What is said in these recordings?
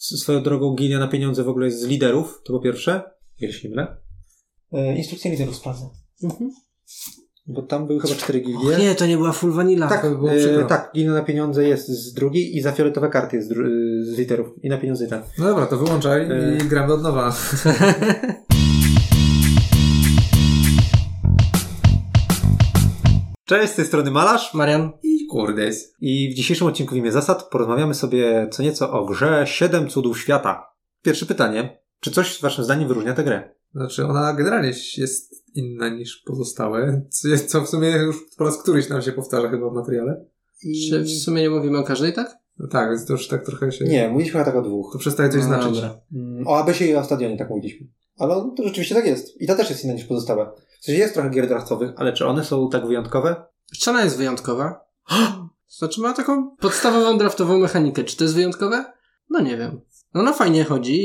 Swoją drogą gilia na pieniądze w ogóle jest z liderów, to po pierwsze. Jeśli nie mylę. E, instrukcje liderów sprawdzę. Mhm. Bo tam były chyba cztery Och gilie. nie, to nie była full vanilla. Tak, to by było e, tak, gilia na pieniądze jest z drugiej i za fioletowe karty jest z, dru- z liderów. I na pieniądze i tak. No dobra, to wyłączaj E. i gramy od nowa. Cześć, z tej strony Malarz. Marian? I kurdes. I w dzisiejszym odcinku w imię zasad porozmawiamy sobie co nieco o grze Siedem Cudów Świata. Pierwsze pytanie. Czy coś waszym zdaniem wyróżnia tę grę? Znaczy ona generalnie jest inna niż pozostałe, co, jest, co w sumie już po raz któryś nam się powtarza chyba w materiale. Czy w sumie nie mówimy o każdej, tak? No tak, więc to już tak trochę się... Nie, mówiliśmy tak o dwóch. To przestaje coś No znaczyć. dobra. Mm, O Abesie i o Stadionie tak mówiliśmy. Ale to rzeczywiście tak jest. I ta też jest inna niż pozostałe. W sensie jest trochę gier draftowych, ale czy one są tak wyjątkowe? Czy ona jest wyjątkowa? Znaczy ma taką podstawową draftową mechanikę. Czy to jest wyjątkowe? No nie wiem. No ona fajnie chodzi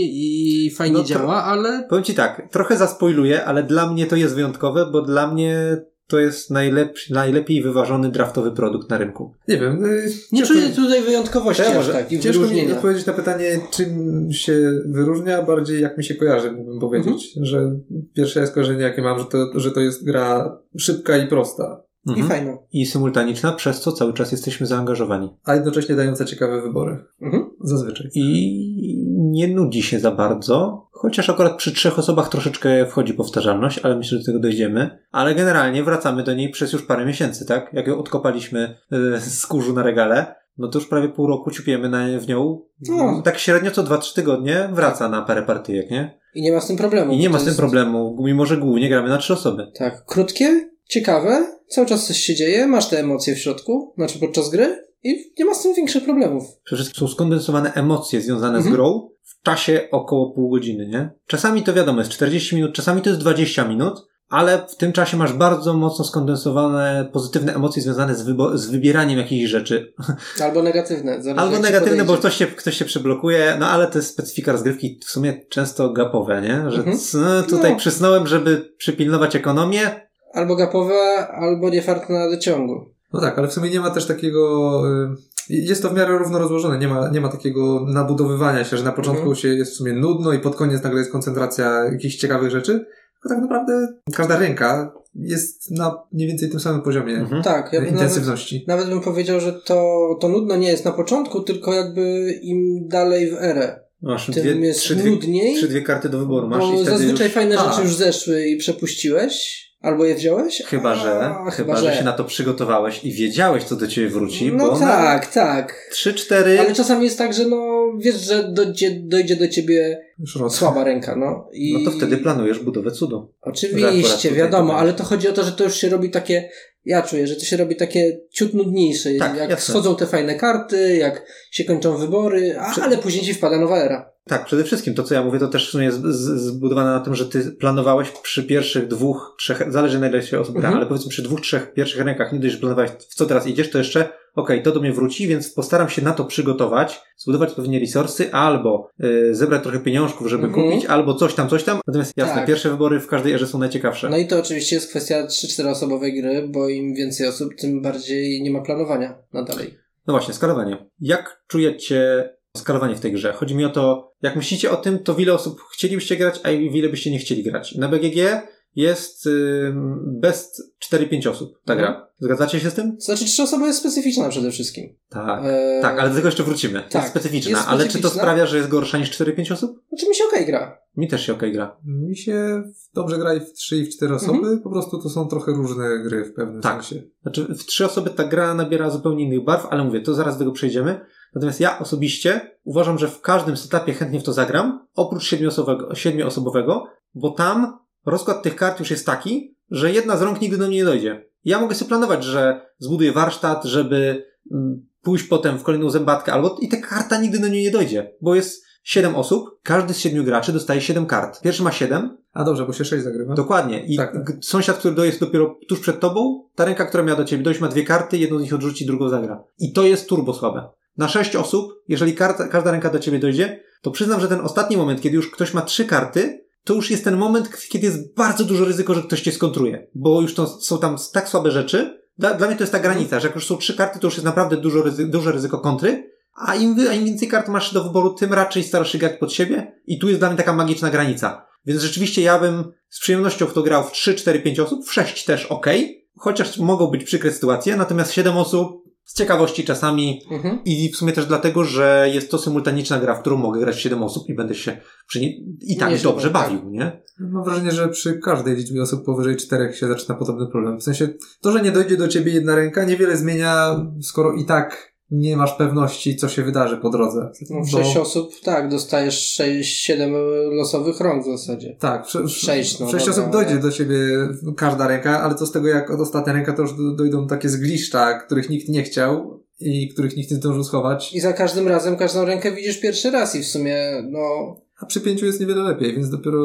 i fajnie No to- działa, ale Powiem ci tak, trochę zaspoiluję, ale dla mnie to jest wyjątkowe, bo dla mnie to jest najlepszy, najlepiej wyważony draftowy produkt na rynku. Nie wiem. y, nie ciężko czuję tutaj wyjątkowości Ja aż może- tak Ciężko mi odpowiedzieć na pytanie, czym się wyróżnia, bardziej jak mi się kojarzy, mógłbym powiedzieć. Mhm. Że pierwsze skojarzenie, jakie mam, że to, że to jest gra szybka i prosta, I Mhm. fajna. I symultaniczna, przez co cały czas jesteśmy zaangażowani. a jednocześnie dająca ciekawe wybory. Mhm. Zazwyczaj. I nie nudzi się za bardzo, chociaż akurat przy trzech osobach troszeczkę wchodzi powtarzalność, ale myślę, że do tego dojdziemy. Ale generalnie wracamy do niej przez już parę miesięcy, tak? Jak ją odkopaliśmy e, z kurzu na regale, no to już prawie pół roku ciupiemy na, w nią. No. Tak średnio co 2-3 tygodnie wraca na parę partyjek, nie? I nie ma z tym problemu. I nie ma z tym jest- problemu, mimo że głównie gramy na trzy osoby. Tak, krótkie, ciekawe, cały czas coś się dzieje, masz te emocje w środku, znaczy podczas gry i nie ma z tym większych problemów. Przede wszystkim są skondensowane emocje związane z Mhm. grą w czasie około pół godziny, nie? Czasami to wiadomo jest 40 minut, czasami to jest 20 minut, ale w tym czasie masz bardzo mocno skondensowane pozytywne emocje związane z, wybo- z wybieraniem jakichś rzeczy. Albo negatywne. Albo negatywne, bo ktoś się, ktoś się przeblokuje, no ale to jest specyfika rozgrywki w sumie często gapowe, nie? Że Mhm. c- tutaj No. przysnąłem, żeby przypilnować ekonomię. Albo gapowe, albo nie fart na dociągu. No tak, ale w sumie nie ma też takiego. y, Jest to w miarę równo rozłożone. Nie ma, nie ma takiego nabudowywania się, że na początku Mhm. się jest w sumie nudno i pod koniec nagle jest koncentracja jakichś ciekawych rzeczy. Tylko tak naprawdę każda ręka jest na mniej więcej tym samym poziomie Mhm. Tak, ja bym nawet, intensywności. nawet bym powiedział, że to, to nudno nie jest na początku, tylko jakby im dalej w erę. Masz Tym dwie, jest trzy, dwie, nudniej, trzy dwie karty do wyboru. Masz i bo wtedy zazwyczaj już... fajne A. rzeczy już zeszły i przepuściłeś, albo je wziąłeś. Chyba, że, A, chyba, że się na to przygotowałeś i wiedziałeś, co do ciebie wróci, No bo tak, tak. trzy, cztery. Ale czasami jest tak, że no wiesz, że dojdzie, dojdzie do ciebie słaba ręka, no. I... No to wtedy planujesz budowę cudu. Że Oczywiście, wiadomo, ale to chodzi o to, że to już się robi takie, ja czuję, że to się robi takie ciut nudniejsze. Tak, jak jasne. schodzą te fajne karty, jak się kończą wybory, a, ale później ci wpada nowa era. Tak, przede wszystkim to, co ja mówię, to też w sumie jest zbudowane na tym, że ty planowałeś przy pierwszych dwóch, trzech, zależy na ile się osób gra, Mhm. ale powiedzmy przy dwóch, trzech pierwszych rękach nie dość, że planowałeś, w co teraz idziesz, to jeszcze, okej, to do mnie wróci, więc postaram się na to przygotować, zbudować pewnie resursy, albo y, zebrać trochę pieniążków, żeby Mhm. kupić, albo coś tam, coś tam. Natomiast jasne, Tak. pierwsze wybory w każdej erze są najciekawsze. No i to oczywiście jest kwestia 3-4 osobowej gry, bo im więcej osób, tym bardziej nie ma planowania na dalej. No właśnie, skalowanie. Jak czujecie skalowanie w tej grze? Chodzi mi o to, jak myślicie o tym, to w ile osób chcielibyście grać, a ile byście nie chcieli grać. Na BGG jest ym, best 4-5 osób ta Mhm. gra. Zgadzacie się z tym? Znaczy, trzy osoby jest specyficzna przede wszystkim. Tak. Eee, Tak, ale do tego jeszcze wrócimy. tak, jest specyficzna. jest Ale czy to sprawia, że jest gorsza niż 4-5 osób? Znaczy mi się okej gra. Mi też się okej gra. Mi się dobrze gra i w trzy i w cztery osoby, po prostu to są trochę różne gry w pewnym Tak. sensie. Znaczy, w trzy osoby ta gra nabiera zupełnie innych barw, ale mówię, to zaraz do tego przejdziemy. Natomiast ja osobiście uważam, że w każdym setupie chętnie w to zagram, oprócz siedmioosobowego, siedmioosobowego bo tam rozkład tych kart już jest taki, że jedna z rąk nigdy do mnie nie dojdzie. Ja mogę sobie planować, że zbuduję warsztat, żeby mm, pójść potem w kolejną zębatkę, albo i ta karta nigdy do niej nie dojdzie, bo jest siedem osób, każdy z siedmiu graczy dostaje siedem kart. Pierwszy ma siedem, A dobrze, bo się sześć zagrywa. Dokładnie. I Tak, tak. sąsiad, który dojeść dopiero tuż przed tobą, ta ręka, która miała do ciebie dojść, ma dwie karty, jedną z nich odrzuci, drugą zagra. I to jest turbo słabe. Na sześć osób, jeżeli karta, każda ręka do ciebie dojdzie, to przyznam, że ten ostatni moment, kiedy już ktoś ma trzy karty, to już jest ten moment, kiedy jest bardzo dużo ryzyko, że ktoś cię skontruje. Bo już to są tam tak słabe rzeczy. Dla, dla mnie to jest ta granica, że jak już są trzy karty, to już jest naprawdę dużo ryzy, duże ryzyko kontry. A im, a im więcej kart masz do wyboru, tym raczej starasz się grać pod siebie i tu jest dla mnie taka magiczna granica. Więc rzeczywiście ja bym z przyjemnością w to grał w 3, 4, 5 osób, w 6 też ok, chociaż mogą być przykre sytuacje, natomiast 7 osób z ciekawości czasami Mhm. i w sumie też dlatego, że jest to symultaniczna gra, w którą mogę grać 7 osób i będę się przy niej i tak Nieźle, dobrze tak. bawił, nie? Mam wrażenie, że przy każdej liczbie osób powyżej czterech się zaczyna podobny problem. W sensie, to, że nie dojdzie do ciebie jedna ręka, niewiele zmienia, skoro i tak nie masz pewności, co się wydarzy po drodze. No, 6 osób, tak, dostajesz 6-7 losowych rąk w zasadzie. Tak, w, Sześć, no, sześć dobra, osób dojdzie ale- do ciebie każda ręka, ale co z tego, jak od ostatnia ręka, to już do- dojdą takie zgliszcza, których nikt nie chciał i których nikt nie zdążył schować. I za każdym razem każdą rękę widzisz pierwszy raz i w sumie, no, A przy pięciu jest niewiele lepiej, więc dopiero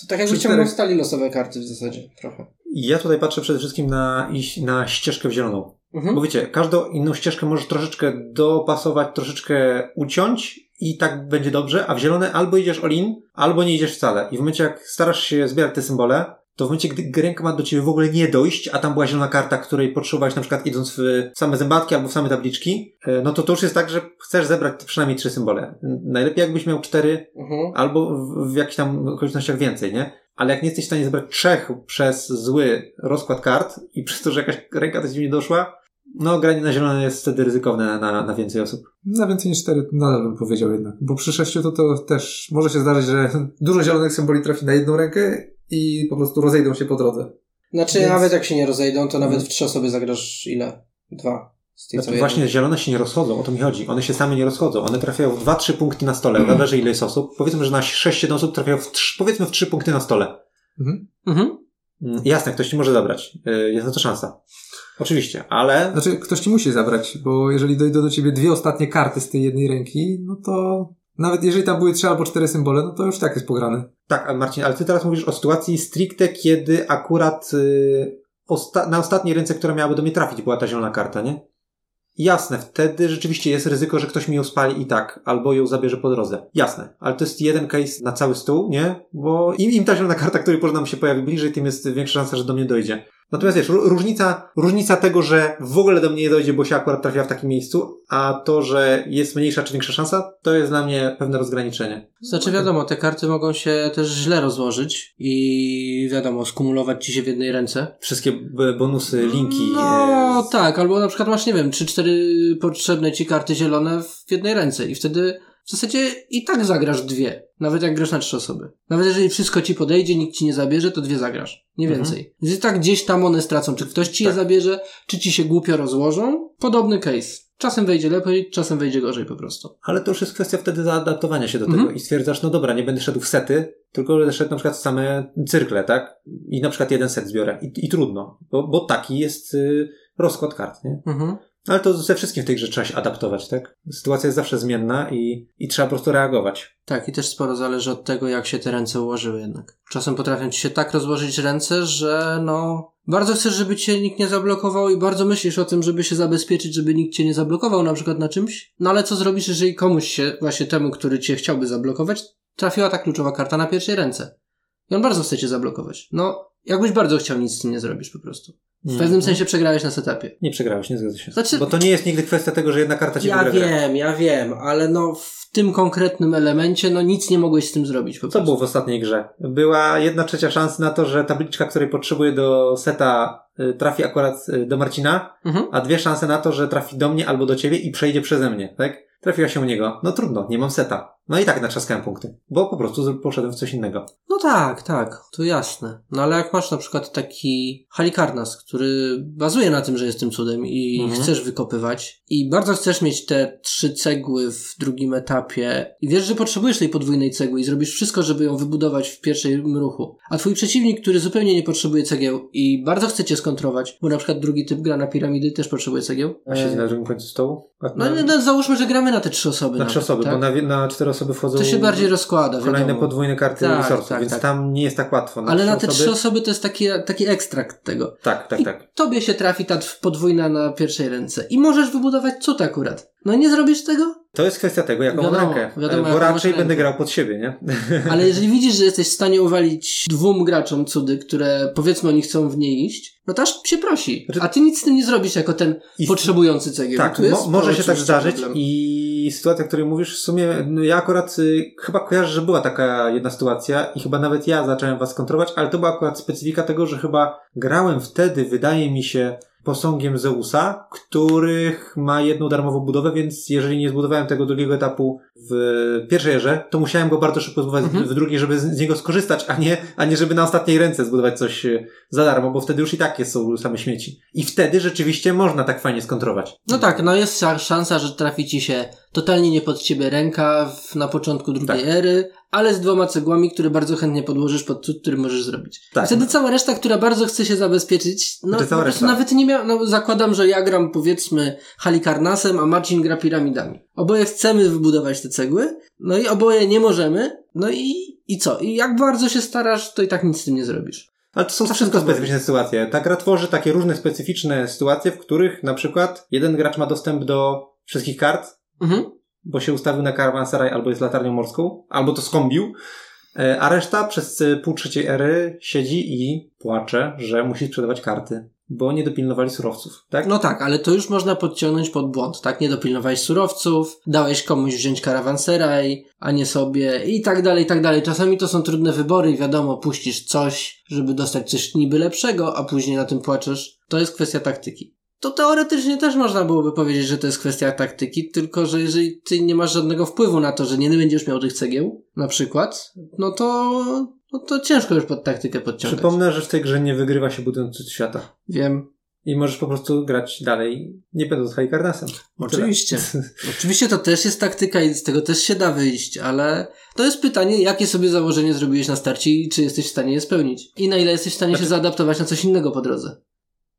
to tak jakby ciągnął czterech- stali losowe karty w zasadzie, trochę. Ja tutaj patrzę przede wszystkim na, na ścieżkę w zieloną. Mhm. Bo wiecie, każdą inną ścieżkę możesz troszeczkę dopasować, troszeczkę uciąć i tak będzie dobrze, a w zielone albo idziesz all-in, albo nie idziesz wcale. I w momencie, jak starasz się zbierać te symbole, to w momencie, gdy ręka ma do ciebie w ogóle nie dojść, a tam była zielona karta, której potrzebowałeś na przykład idąc w same zębatki albo w same tabliczki, e, no to to już jest tak, że chcesz zebrać przynajmniej trzy symbole. Najlepiej jakbyś miał cztery Mhm. albo w, w jakichś tam okolicznościach więcej, nie? Ale jak nie jesteś w stanie zebrać trzech przez zły rozkład kart i przez to, że jakaś ręka do ciebie nie doszła, no granie na zielono jest wtedy ryzykowne na, na więcej osób. na więcej niż cztery nadal bym powiedział jednak. Bo przy sześciu to, to też może się zdarzyć, że dużo zielonych symboli trafi na jedną rękę i po prostu rozejdą się po drodze. Znaczy, Więc- nawet jak się nie rozejdą, to nawet Mhm. w trzy osoby zagrasz ile? Dwa. Z tej Znaczy, właśnie zielone się nie rozchodzą, o to mi chodzi. One się same nie rozchodzą. One trafiają w 2-3 punkty na stole. Zależy ile jest osób. Powiedzmy, że na 6-7 osób trafiają w 3, powiedzmy w 3 punkty na stole. Mhm. Mhm. Mm, Jasne, ktoś ci może zabrać. Y, Jest na to szansa. Oczywiście, ale Znaczy, ktoś ci musi zabrać, bo jeżeli dojdą do ciebie dwie ostatnie karty z tej jednej ręki, no to nawet jeżeli tam były trzy albo cztery symbole, no to już tak jest pograne. Tak, Marcin, ale ty teraz mówisz o sytuacji stricte, kiedy akurat y, osta- na ostatniej ręce, która miałaby do mnie trafić, była ta zielona karta, nie? Jasne, wtedy rzeczywiście jest ryzyko, że ktoś mi ją spali i tak, albo ją zabierze po drodze. Jasne, ale to jest jeden case na cały stół, nie? Bo im, im ta zielona karta, której może nam się pojawi bliżej, tym jest większa szansa, że do mnie dojdzie. Natomiast wiesz, ró- różnica, różnica tego, że w ogóle do mnie nie dojdzie, bo się akurat trafiła w takim miejscu, a to, że jest mniejsza czy większa szansa, to jest dla mnie pewne rozgraniczenie. Znaczy wiadomo, te karty mogą się też źle rozłożyć i wiadomo, skumulować ci się w jednej ręce. Wszystkie bonusy, linki. No e, tak, albo na przykład masz, nie wiem, 3-4 potrzebne ci karty zielone w jednej ręce i wtedy w zasadzie i tak zagrasz dwie. Nawet jak grasz na trzy osoby. Nawet jeżeli wszystko ci podejdzie, nikt ci nie zabierze, to dwie zagrasz. Nie Mhm. więcej. Więc i tak gdzieś tam one stracą. Czy ktoś ci je Tak. zabierze, czy ci się głupio rozłożą. Podobny case. Czasem wejdzie lepiej, czasem wejdzie gorzej po prostu. Ale to już jest kwestia wtedy zaadaptowania się do Mhm. tego i stwierdzasz, no dobra, nie będę szedł w sety, tylko będę szedł na przykład w same cyrkle, tak? I na przykład jeden set zbiorę. I, i trudno, bo, bo taki jest y, rozkład kart, nie? Mhm. Ale to ze wszystkim w tej grze trzeba się adaptować, tak? Sytuacja jest zawsze zmienna i, i trzeba po prostu reagować. Tak, i też sporo zależy od tego, jak się te ręce ułożyły jednak. Czasem potrafią ci się tak rozłożyć ręce, że no, bardzo chcesz, żeby cię nikt nie zablokował i bardzo myślisz o tym, żeby się zabezpieczyć, żeby nikt cię nie zablokował na przykład na czymś. No ale co zrobisz, jeżeli komuś się, właśnie temu, który cię chciałby zablokować, trafiła ta kluczowa karta na pierwszej ręce. I on bardzo chce cię zablokować. No, jakbyś bardzo chciał, nic z tym nie zrobisz po prostu. W pewnym Mhm. sensie przegrałeś na setupie. Nie przegrałeś, nie zgadza się. Znaczy- Bo to nie jest nigdy kwestia tego, że jedna karta ci Ja wiem, ja wiem, ale no w tym konkretnym elemencie, no nic nie mogłeś z tym zrobić po Co było w ostatniej grze? Była jedna trzecia szans na to, że tabliczka, której potrzebuję do seta, y, trafi akurat y, do Marcina, Mhm. a dwie szanse na to, że trafi do mnie albo do ciebie i przejdzie przeze mnie, tak? Trafiła się u niego. No trudno, nie mam seta. No i tak natrzaskałem punkty, bo po prostu poszedłem w coś innego. No tak, tak, to jasne. No ale jak masz na przykład taki Halikarnas, który bazuje na tym, że jest tym cudem i Mhm. chcesz wykopywać i bardzo chcesz mieć te trzy cegły w drugim etapie i wiesz, że potrzebujesz tej podwójnej cegły i zrobisz wszystko, żeby ją wybudować w pierwszym ruchu. A twój przeciwnik, który zupełnie nie potrzebuje cegieł i bardzo chce cię skontrować, bo na przykład drugi typ gra na piramidy, też potrzebuje cegieł. A siedzi na drugim końcu stołu? No, na, no, załóżmy, że gramy na te trzy osoby. na trzy osoby, tak? bo na, na cztery osoby wchodzą To się bardziej rozkłada, kolejne wiadomo. podwójne karty Tak, resursów, tak, więc tak. tam nie jest tak łatwo. Ale na te osoby... trzy osoby to jest taki, taki ekstrakt tego. Tak, tak, I tak. tobie się trafi ta podwójna na pierwszej ręce. I możesz wybudować cud akurat. No nie zrobisz tego? To jest kwestia tego, jaką mam Wiadomo, rękę. wiadomo, bo raczej będę grał pod siebie, nie? Ale jeżeli widzisz, że jesteś w stanie uwalić dwóm graczom cudy, które powiedzmy oni chcą w nie iść, no to aż się prosi. Znaczy- A ty nic z tym nie zrobisz jako ten I- potrzebujący cegieł. Tak, mo- może się tak zdarzyć problem. i i sytuacja, o której mówisz, w sumie no ja akurat y, chyba kojarzę, że była taka jedna sytuacja i chyba nawet ja zacząłem was kontrować, ale to była akurat specyfika tego, że chyba grałem wtedy, wydaje mi się, posągiem Zeusa, których ma jedną darmową budowę, więc jeżeli nie zbudowałem tego drugiego etapu w pierwszej erze, to musiałem go bardzo szybko zbudować Mhm. w drugiej, żeby z niego skorzystać, a nie, a nie żeby na ostatniej ręce zbudować coś e, za darmo, bo wtedy już i tak jest, są same śmieci. I wtedy rzeczywiście można tak fajnie skontrować. No tak, no jest sza- szansa, że trafi ci się totalnie nie pod ciebie ręka w, na początku drugiej Tak. ery, ale z dwoma cegłami, które bardzo chętnie podłożysz pod cud, który możesz zrobić. Tak. I wtedy cała reszta, która bardzo chce się zabezpieczyć, no, reszta. nawet nie miał, no zakładam, że ja gram powiedzmy Halikarnasem, a Marcin gra piramidami. Oboje chcemy wybudować te cegły, no i oboje nie możemy, no i, i co? I jak bardzo się starasz, to i tak nic z tym nie zrobisz. Ale to są wszystko specyficzne sytuacje. Ta gra tworzy takie różne specyficzne sytuacje, w których na przykład jeden gracz ma dostęp do wszystkich kart, Mhm. Bo się ustawił na karawanseraj albo jest latarnią morską, albo to skombił, e, a reszta przez pół trzeciej ery siedzi i płacze, że musi sprzedawać karty, bo nie dopilnowali surowców, tak? No tak, ale to już można podciągnąć pod błąd, tak? Nie dopilnowałeś surowców, dałeś komuś wziąć karawanseraj, a nie sobie i tak dalej, i tak dalej. Czasami to są trudne wybory i wiadomo, puścisz coś, żeby dostać coś niby lepszego, a później na tym płaczesz. To jest kwestia taktyki. To teoretycznie też można byłoby powiedzieć, że to jest kwestia taktyki, tylko że jeżeli ty nie masz żadnego wpływu na to, że nie będziesz miał tych cegieł, na przykład, no to, no to ciężko już pod taktykę podciągać. Przypomnę, że w tej grze nie wygrywa się budując świata. Wiem. I możesz po prostu grać dalej, nie będąc Halikarnasem. Oczywiście. Oczywiście to też jest taktyka i z tego też się da wyjść, ale to jest pytanie, jakie sobie założenie zrobiłeś na starcie i czy jesteś w stanie je spełnić. I na ile jesteś w stanie Znaczy- się zaadaptować na coś innego po drodze.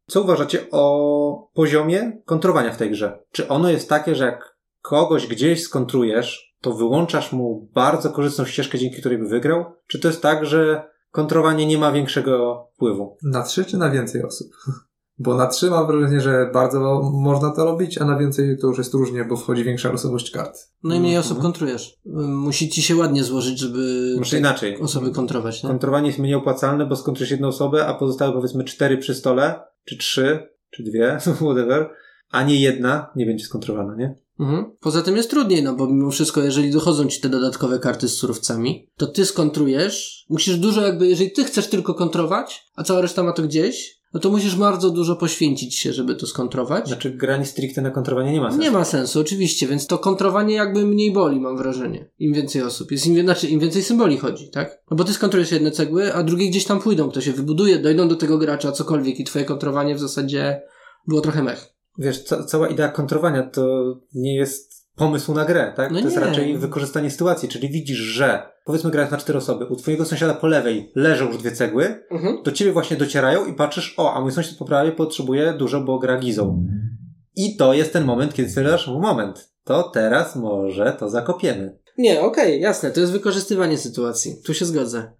Co uważacie o poziomie kontrowania w tej grze? Czy ono jest takie, że jak kogoś gdzieś skontrujesz, to wyłączasz mu bardzo korzystną ścieżkę, dzięki której by wygrał? Czy to jest tak, że kontrowanie nie ma większego wpływu? Na trzy czy na więcej osób? Bo na trzy mam wrażenie, że bardzo można to robić, a na więcej to już jest różnie, bo wchodzi większa losowość kart. No i mniej Mhm. osób kontrujesz. Musi ci się ładnie złożyć, żeby te inaczej. osoby kontrować, nie? Kontrowanie jest mniej opłacalne, bo skontrujesz jedną osobę, a pozostałe powiedzmy cztery przy stole, czy trzy, czy dwie, whatever, a nie jedna nie będzie skontrowana, nie? Mhm. Poza tym jest trudniej, no bo mimo wszystko, jeżeli dochodzą ci te dodatkowe karty z surowcami, to ty skontrujesz, musisz dużo jakby, jeżeli ty chcesz tylko kontrować, a cała reszta ma to gdzieś, no to musisz bardzo dużo poświęcić się, żeby to skontrować. Znaczy granie stricte na kontrowanie nie ma sensu. Nie ma sensu, oczywiście, więc to kontrowanie jakby mniej boli, mam wrażenie. Im więcej osób. Jest im, znaczy, im więcej symboli chodzi, tak? No bo ty skontrujesz jedne cegły, a drugie gdzieś tam pójdą, kto się wybuduje, dojdą do tego gracza, cokolwiek i twoje kontrowanie w zasadzie było trochę mech. Wiesz, ca- cała idea kontrowania to nie jest pomysł na grę, tak? No to jest nie. raczej wykorzystanie sytuacji, czyli widzisz, że powiedzmy grając na cztery osoby, u twojego sąsiada po lewej leżą już dwie cegły, Mhm. do ciebie właśnie docierają i patrzysz, o, a mój sąsiad po prawej potrzebuje dużo, bo gra gizą. I to jest ten moment, kiedy stwierdzasz, moment, to teraz może to zakopiemy. Nie, okej, jasne, to jest wykorzystywanie sytuacji. Tu się zgodzę.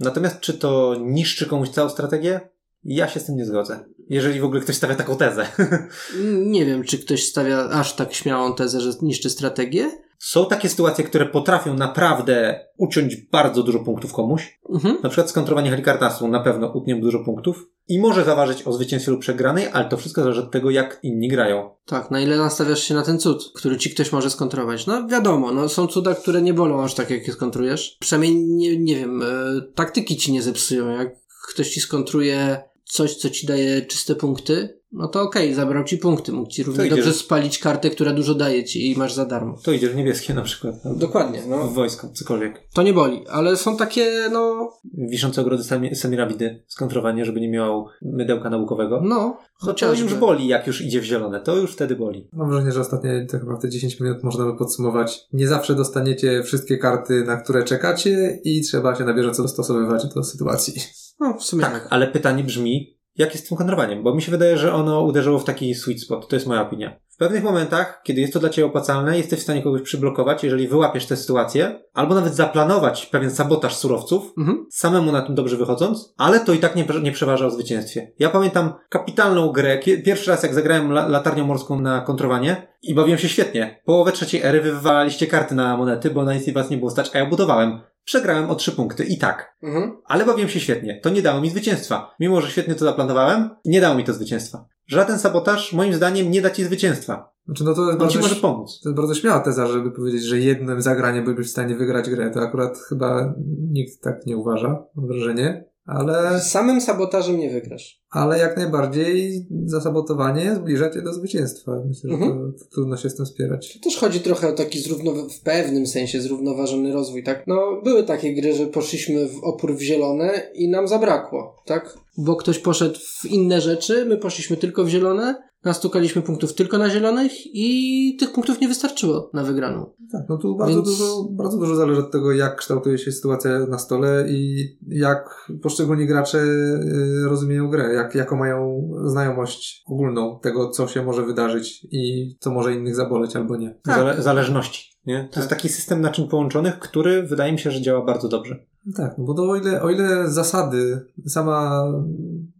Natomiast czy to niszczy komuś całą strategię? Ja się z tym nie zgodzę. Jeżeli w ogóle ktoś stawia taką tezę. Nie wiem, czy ktoś stawia aż tak śmiałą tezę, że niszczy strategię. Są takie sytuacje, które potrafią naprawdę uciąć bardzo dużo punktów komuś. Mhm. Na przykład skontrowanie Helikartasu na pewno utnie dużo punktów i może zaważyć o zwycięstwie lub przegranej, ale to wszystko zależy od tego, jak inni grają. Tak, na ile nastawiasz się na ten cud, który ci ktoś może skontrować. No wiadomo, no są cuda, które nie bolą aż tak, jak je skontrujesz. Przynajmniej, nie, nie wiem, e, taktyki ci nie zepsują. Jak ktoś ci skontruje coś, co ci daje czyste punkty, no to okej, zabrał ci punkty. Mógł ci równie idziesz- dobrze spalić kartę, która dużo daje ci i masz za darmo. To idzie w niebieskie na przykład. Dokładnie, no. W wojsko, cokolwiek. To nie boli, ale są takie, no, Wiszące ogrody sami- semirabidy, skontrowanie, żeby nie miał mydełka naukowego. no, No to chociażby. już boli, jak już idzie w zielone. To już wtedy boli. Mam wrażenie, że ostatnie tak naprawdę 10 minut można by podsumować. Nie zawsze dostaniecie wszystkie karty, na które czekacie i trzeba się na bieżąco dostosowywać do sytuacji. No, w sumie Tak, tak. ale pytanie brzmi, jak jest z tym kontrowaniem? Bo mi się wydaje, że ono uderzyło w taki sweet spot. To jest moja opinia. W pewnych momentach, kiedy jest to dla Ciebie opłacalne, jesteś w stanie kogoś przyblokować, jeżeli wyłapiesz tę sytuację, albo nawet zaplanować pewien sabotaż surowców, Mhm. samemu na tym dobrze wychodząc, ale to i tak nie, nie przeważa o zwycięstwie. Ja pamiętam kapitalną grę, pierwszy raz jak zagrałem la, latarnią morską na kontrowanie i bawiłem się świetnie. Połowę trzeciej ery wy wywalaliście karty na monety, bo na nic was nie było stać, a ja budowałem. Przegrałem o trzy punkty i tak. Mhm. Ale bawiłem się świetnie. To nie dało mi zwycięstwa. Mimo, że świetnie to zaplanowałem, nie dało mi to zwycięstwa. Żaden sabotaż, moim zdaniem, nie da ci zwycięstwa. Znaczy, no to jest On bardzo, ci może pomóc. to jest bardzo śmiała teza, żeby powiedzieć, że jednym zagraniem byłbyś w stanie wygrać grę. To akurat chyba nikt tak nie uważa, mam wrażenie. Ale, Samym sabotażem nie wygrasz. ale jak najbardziej zasabotowanie zbliża cię do zwycięstwa. Myślę, że Mhm. to, to trudno się z tym spierać. To też chodzi trochę o taki zrównowa- w pewnym sensie zrównoważony rozwój, tak? No, były takie gry, że poszliśmy w opór w zielone i nam zabrakło, tak? Bo ktoś poszedł w inne rzeczy, my poszliśmy tylko w zielone, nastukaliśmy punktów tylko na zielonych i tych punktów nie wystarczyło na wygraną. Tak, no tu bardzo, Więc- dużo, bardzo dużo zależy od tego, jak kształtuje się sytuacja na stole i jak poszczególni gracze y, rozumieją grę, jak, jaką mają znajomość ogólną tego, co się może wydarzyć i co może innych zaboleć albo nie. Zale- zależności. Nie? To jest taki system naczyń połączonych, który wydaje mi się, że działa bardzo dobrze. Tak, no bo to o ile, o ile zasady, sama,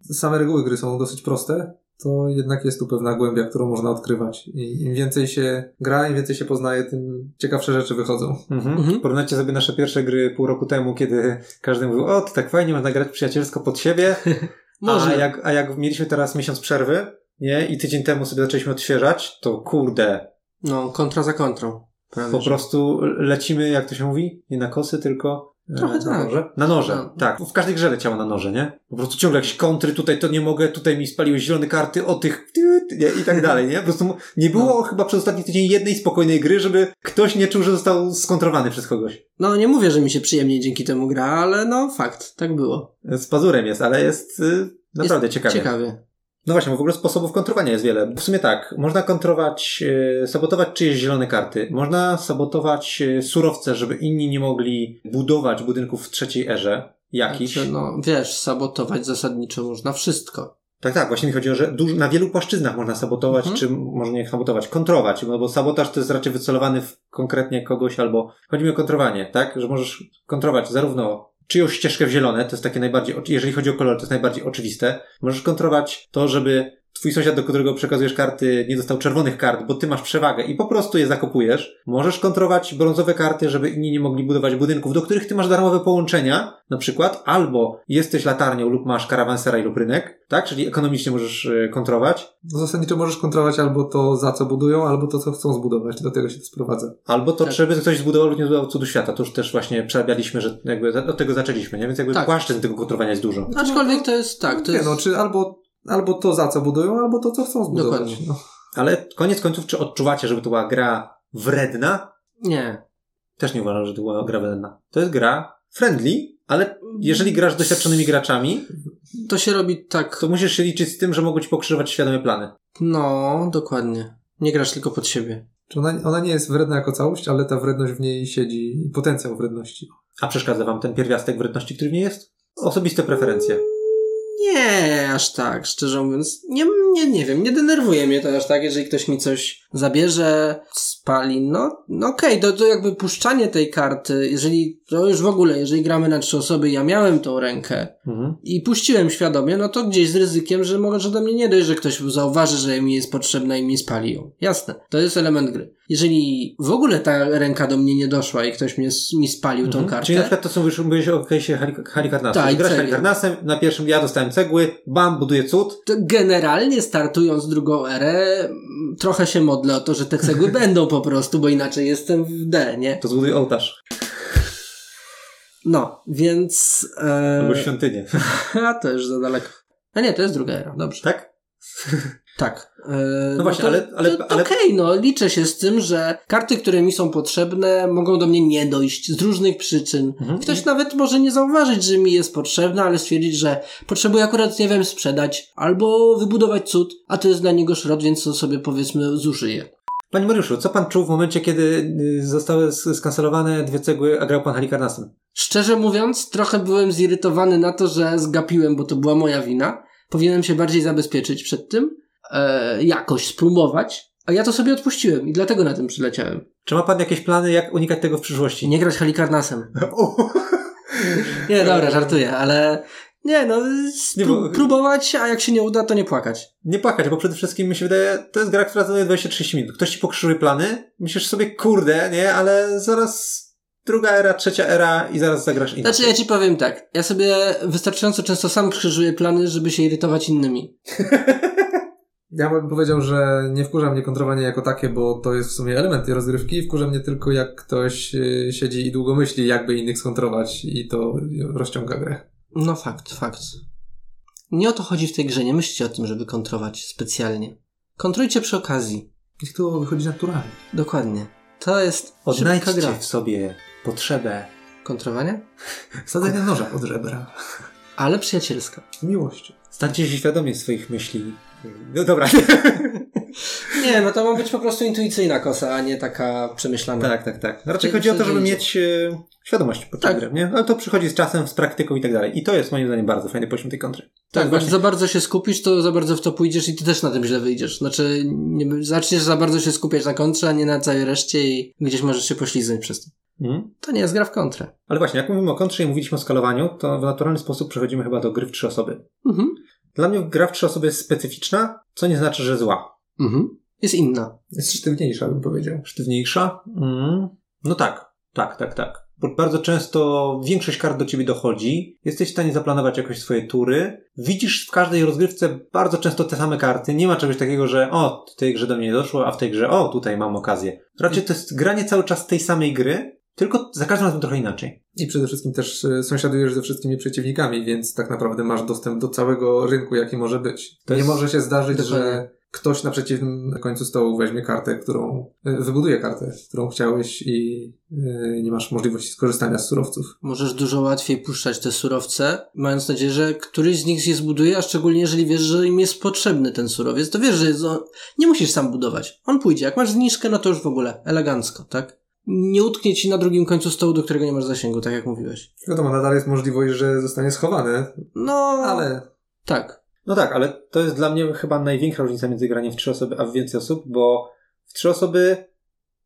same reguły gry są dosyć proste, to jednak jest tu pewna głębia, którą można odkrywać. I im więcej się gra, im więcej się poznaje, tym ciekawsze rzeczy wychodzą. Mhm. Mhm. Porównajcie sobie nasze pierwsze gry pół roku temu, kiedy każdy mówił, o, to tak fajnie, można grać przyjacielsko pod siebie. Można. A jak, a jak mieliśmy teraz miesiąc przerwy, nie, i tydzień temu sobie zaczęliśmy odświeżać, to kurde, No, kontra za kontrą. Prawie, po że. prostu lecimy, jak to się mówi, nie na kosy, tylko Trochę na tak. noże. Na noże, No. tak. W każdej grze leciało na noże, nie? Po prostu ciągle jakieś kontry, tutaj to nie mogę, tutaj mi spaliły zielone karty, o tych nie? i tak dalej, nie? Po prostu nie było No. chyba przez ostatni tydzień jednej spokojnej gry, żeby ktoś nie czuł, że został skontrowany przez kogoś. No, nie mówię, że mi się przyjemniej dzięki temu gra, ale no, fakt, tak było. Z pazurem jest, ale jest y, naprawdę ciekawie. Ciekawie. No właśnie, bo w ogóle sposobów kontrowania jest wiele. W sumie tak, można kontrować, e, sabotować czyjeś zielone karty. Można sabotować e, surowce, żeby inni nie mogli budować budynków w trzeciej erze jakiś. Znaczy, no, wiesz, sabotować zasadniczo można wszystko. Tak, tak, właśnie mi chodzi o, że duż, na wielu płaszczyznach można sabotować, Mhm. czy może nie sabotować, kontrować, no bo sabotaż to jest raczej wycelowany w konkretnie kogoś albo chodzi mi o kontrowanie, tak, że możesz kontrować zarówno czyjąś ścieżkę w zielone, to jest takie najbardziej, jeżeli chodzi o kolor, to jest najbardziej oczywiste. Możesz kontrować to, żeby twój sąsiad, do którego przekazujesz karty, nie dostał czerwonych kart, bo ty masz przewagę i po prostu je zakopujesz. Możesz kontrować brązowe karty, żeby inni nie mogli budować budynków, do których ty masz darmowe połączenia, na przykład, albo jesteś latarnią lub masz karawansera i lub rynek, tak? Czyli ekonomicznie możesz e, kontrować. No zasadniczo możesz kontrolować albo to, za co budują, albo to, co chcą zbudować. Do tego się to sprowadza. Albo to, Tak. żeby ktoś zbudował lub nie zbudował cudu świata. To już też właśnie przerabialiśmy, że jakby od tego zaczęliśmy, nie? Więc jakby Tak. płaszczyzn tego kontrowania jest dużo. Aczkolwiek to jest tak, to nie, jest... no, czy albo, albo to, za co budują, albo to, co chcą zbudować. Dokładnie. No. Ale koniec końców, czy odczuwacie, żeby to była gra wredna? Nie. Też nie uważam, że to była gra wredna. To jest gra friendly, ale jeżeli grasz z doświadczonymi graczami, To się robi tak... to musisz się liczyć z tym, że mogą ci pokrzyżować świadome plany. No, dokładnie. Nie grasz tylko pod siebie. Czy ona, ona nie jest wredna jako całość, ale ta wredność w niej siedzi, potencjał wredności. A przeszkadza wam ten pierwiastek wredności, który w niej jest? Osobiste preferencje. Nie, aż tak, szczerze mówiąc. Nie, nie, nie wiem, nie denerwuje mnie to aż tak, jeżeli ktoś mi coś zabierze, spali, no, no okej, to, to jakby puszczanie tej karty, jeżeli, to już w ogóle, jeżeli gramy na trzy osoby, ja miałem tą rękę Mhm. i puściłem świadomie, no to gdzieś z ryzykiem, że może do mnie nie dojść, że ktoś zauważy, że mi jest potrzebna i mi spali ją. Jasne, to jest element gry. Jeżeli w ogóle ta ręka do mnie nie doszła i ktoś mnie, mi spalił tą Mhm. kartę, Czyli na przykład to są już mówiłeś o case'ie Halik- Halikarnasu. Tak, Grasz. Halikarnasem, na pierwszym ja dostałem cegły, bam, buduję cud. Generalnie startując drugą erę, trochę się modlę o to, że te cegły będą po prostu, bo inaczej jestem w D, nie? To zbuduj ołtarz. No, więc... E... Albo świątynię. A, to już za daleko. A nie, to jest druga era, dobrze. tak? Tak. E, No właśnie, to, ale- ale- ale- Okej, no, liczę się z tym, że karty, które mi są potrzebne, mogą do mnie nie dojść z różnych przyczyn. Mhm. Ktoś nawet może nie zauważyć, że mi jest potrzebna, ale stwierdzić, że potrzebuję akurat, nie wiem, sprzedać albo wybudować cud, a to jest dla niego szrot, więc to sobie powiedzmy zużyję. Panie Mariuszu, co pan czuł w momencie, kiedy y, zostały sk- skancelowane dwie cegły, a grał pan Halikarnasem? Szczerze mówiąc, trochę byłem zirytowany na to, że zgapiłem, bo to była moja wina. Powinienem się bardziej zabezpieczyć przed tym, e, jakoś spróbować, a ja to sobie odpuściłem i dlatego na tym przyleciałem. Czy ma pan jakieś plany, jak unikać tego w przyszłości? Nie grać Halikarnasem. Nie, dobra, żartuję, ale nie, no, Nie, spró- bo- próbować, a jak się nie uda, to nie płakać. Nie płakać, bo przede wszystkim mi się wydaje, to jest gra, która zajmuje 20-30 minut. Ktoś ci pokrzyżuje plany, myślisz sobie, kurde, nie, ale zaraz druga era, trzecia era i zaraz zagrasz inaczej. Znaczy, ja ci powiem tak, ja sobie wystarczająco często sam krzyżuję plany, żeby się irytować innymi. Ja bym powiedział, że nie wkurza mnie kontrowanie jako takie, bo to jest w sumie element tej rozgrywki. Wkurza mnie tylko jak ktoś y, siedzi i długo myśli, jakby innych skontrować i to rozciąga grę. No fakt, fakt. Nie o to chodzi w tej grze, nie myślcie o tym, żeby kontrować specjalnie. Kontrolujcie przy okazji. Niech to wychodzi naturalnie. Dokładnie. To jest Odnajdźcie gra. w sobie potrzebę. Kontrowania? Wsadzenie noża pod żebra. Ale przyjacielska. Z miłością. Stańcie się świadomi swoich myśli. No dobra. Nie, no to ma być po prostu intuicyjna kosa, a nie taka przemyślana. tak, tak, tak. Raczej Czy- chodzi o to, żeby mieć e, świadomość podczas Tak. gry, nie? Ale to przychodzi z czasem, z praktyką i tak dalej. I to jest moim zdaniem bardzo fajny poziom tej kontry. To Tak, jak za bardzo się skupisz, to za bardzo w to pójdziesz i ty też na tym źle wyjdziesz. Znaczy, nie, zaczniesz za bardzo się skupiać na kontrze, a nie na całej reszcie i gdzieś możesz się poślizgnąć przez to. Mhm. To nie jest gra w kontrę. Ale właśnie, jak mówimy o kontrze i mówiliśmy o skalowaniu, to w naturalny sposób przechodzimy chyba do gry w trzy osoby. Mhm. Dla mnie gra w trzy osoby jest specyficzna, co nie znaczy, że zła. Mhm. Jest inna. Jest sztywniejsza, bym powiedział. Sztywniejsza? Mm. No tak, tak, tak, tak. Bo bardzo często większość kart do ciebie dochodzi, jesteś w stanie zaplanować jakoś swoje tury, widzisz w każdej rozgrywce bardzo często te same karty, nie ma czegoś takiego, że o, w tej grze do mnie nie doszło, a w tej grze o, tutaj mam okazję. Raczej to jest granie cały czas tej samej gry, tylko za każdym razem trochę inaczej. I przede wszystkim też y, sąsiadujesz ze wszystkimi przeciwnikami, więc tak naprawdę masz dostęp do całego rynku, jaki może być. To nie jest- może się zdarzyć, Dokładnie. że ktoś na przeciwnym końcu stołu weźmie kartę, którą, y, wybuduje kartę, którą chciałeś i y, nie masz możliwości skorzystania z surowców. Możesz dużo łatwiej puszczać te surowce, mając nadzieję, że któryś z nich je zbuduje, a szczególnie jeżeli wiesz, że im jest potrzebny ten surowiec, to wiesz, że jest on... nie musisz sam budować. On pójdzie. Jak masz zniżkę, no to już w ogóle elegancko, tak? Nie utknie ci na drugim końcu stołu, do którego nie masz zasięgu, tak jak mówiłeś. Wiadomo, nadal jest możliwość, że zostanie schowane, No, ale tak. No tak, ale to jest dla mnie chyba największa różnica między graniem w trzy osoby, a w więcej osób, bo w trzy osoby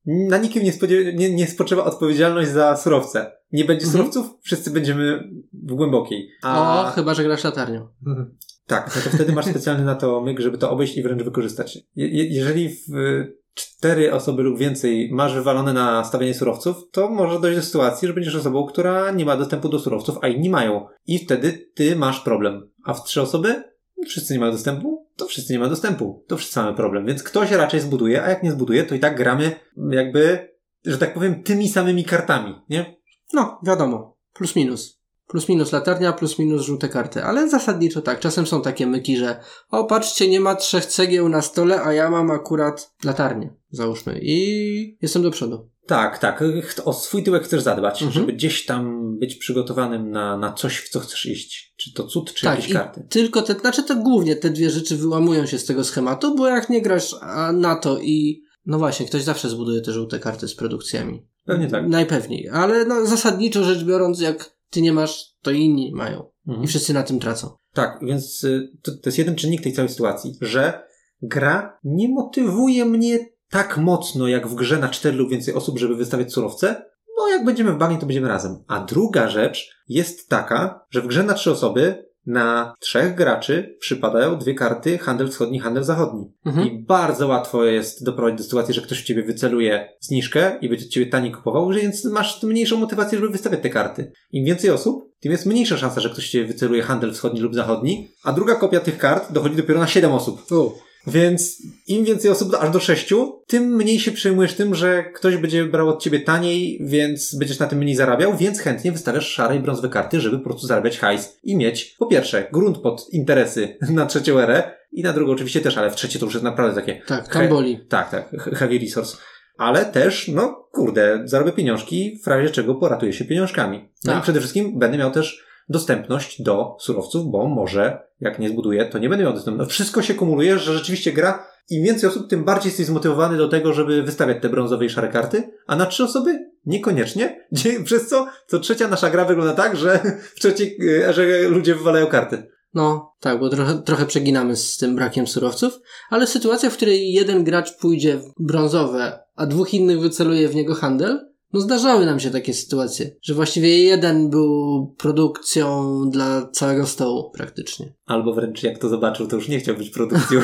na nikim nie, spodziewa- nie, nie spoczywa odpowiedzialność za surowce. Nie będzie Mhm. surowców, wszyscy będziemy w głębokiej. O, chyba, że grasz latarnią. mhm. Tak, no to wtedy masz specjalny na to myk, żeby to obejść i wręcz wykorzystać. Je, je, jeżeli w y, cztery osoby lub więcej masz wywalone na stawianie surowców, to może dojść do sytuacji, że będziesz osobą, która nie ma dostępu do surowców, a inni mają. I wtedy ty masz problem. A w trzy osoby wszyscy nie mają dostępu, to wszyscy nie mają dostępu. To wszyscy mamy problem. Więc ktoś raczej zbuduje, a jak nie zbuduje, to i tak gramy jakby, że tak powiem, tymi samymi kartami, nie? No, wiadomo. Plus minus. Plus minus latarnia, plus minus żółte karty. Ale zasadniczo tak. Czasem są takie myki, że o, patrzcie, nie ma trzech cegieł na stole, a ja mam akurat latarnię, załóżmy. I jestem do przodu. Tak, tak. O swój tyłek chcesz zadbać, Mhm. żeby gdzieś tam być przygotowanym na, na coś, w co chcesz iść. Czy to cud, czy tak, jakieś i karty. tylko te, znaczy to głównie te dwie rzeczy wyłamują się z tego schematu, bo jak nie grasz na to i no właśnie, ktoś zawsze zbuduje te żółte karty z produkcjami. Pewnie tak. Najpewniej. Ale no, zasadniczo rzecz biorąc, jak ty nie masz, to inni mają. Mhm. I wszyscy na tym tracą. Tak, więc y, to, to jest jeden czynnik tej całej sytuacji, że gra nie motywuje mnie tak mocno jak w grze na cztery lub więcej osób, żeby wystawiać surowce, bo jak będziemy w bagnie, to będziemy razem. A druga rzecz jest taka, że w grze na trzy osoby na trzech graczy przypadają dwie karty handel wschodni, handel zachodni. Mhm. I bardzo łatwo jest doprowadzić do sytuacji, że ktoś w ciebie wyceluje zniżkę i będzie ciebie taniej kupował, więc masz mniejszą motywację, żeby wystawiać te karty. Im więcej osób, tym jest mniejsza szansa, że ktoś ciebie wyceluje handel wschodni lub zachodni, a druga kopia tych kart dochodzi dopiero na 7 osób. O. Więc im więcej osób, aż do sześciu, tym mniej się przejmujesz tym, że ktoś będzie brał od ciebie taniej, więc będziesz na tym mniej zarabiał, więc chętnie wystawiasz szare i brązowe karty, żeby po prostu zarabiać hajs i mieć, po pierwsze, grunt pod interesy na trzecią erę i na drugą oczywiście też, ale w trzecie to już jest naprawdę takie Tak, tam boli. tak, tak, he- heavy resource. Ale też, no kurde, zarobię pieniążki, w razie czego poratuję się pieniążkami. No Tak. i przede wszystkim będę miał też dostępność do surowców, bo może, jak nie zbuduję, to nie będę miał dostępu. No wszystko się kumuluje, że rzeczywiście gra, im więcej osób, tym bardziej jesteś zmotywowany do tego, żeby wystawiać te brązowe i szare karty, a na trzy osoby niekoniecznie, przez co co trzecia nasza gra wygląda tak, że w trzeciej erze ludzie wywalają karty. No, tak, bo trochę, trochę przeginamy z tym brakiem surowców, ale sytuacja, w której jeden gracz pójdzie w brązowe, a dwóch innych wyceluje w niego handel, no zdarzały nam się takie sytuacje, że właściwie jeden był produkcją dla całego stołu praktycznie. Albo wręcz jak to zobaczył, to już nie chciał być produkcją.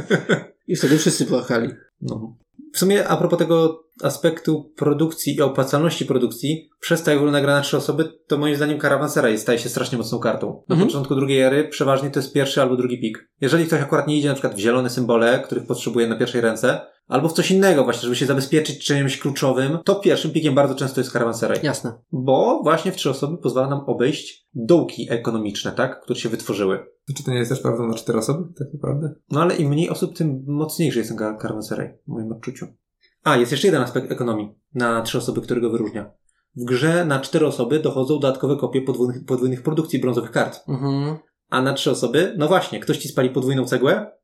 I wtedy wszyscy płakali. No. W sumie a propos tego aspektu produkcji i opłacalności produkcji, przez to jak wygląda gra na trzy osoby, to moim zdaniem Caravansera staje się strasznie mocną kartą. Na Mhm. początku drugiej ery przeważnie to jest pierwszy albo drugi pik. Jeżeli ktoś akurat nie idzie na przykład w zielone symbole, których potrzebuje na pierwszej ręce, albo w coś innego właśnie, żeby się zabezpieczyć czymś kluczowym, to pierwszym pikiem bardzo często jest Caravanserai. Jasne. Bo właśnie w trzy osoby pozwala nam obejść dołki ekonomiczne, tak? Które się wytworzyły. Czy to nie jest też prawdą na cztery osoby, tak naprawdę? No ale im mniej osób, tym mocniejszy jest ten Car- Caravanserai, w moim odczuciu. A, jest jeszcze jeden aspekt ekonomii na trzy osoby, który go wyróżnia. W grze na cztery osoby dochodzą dodatkowe kopie podwójnych, podwójnych produkcji brązowych kart. Mhm. A na trzy osoby, no właśnie, ktoś ci spali podwójną cegłę,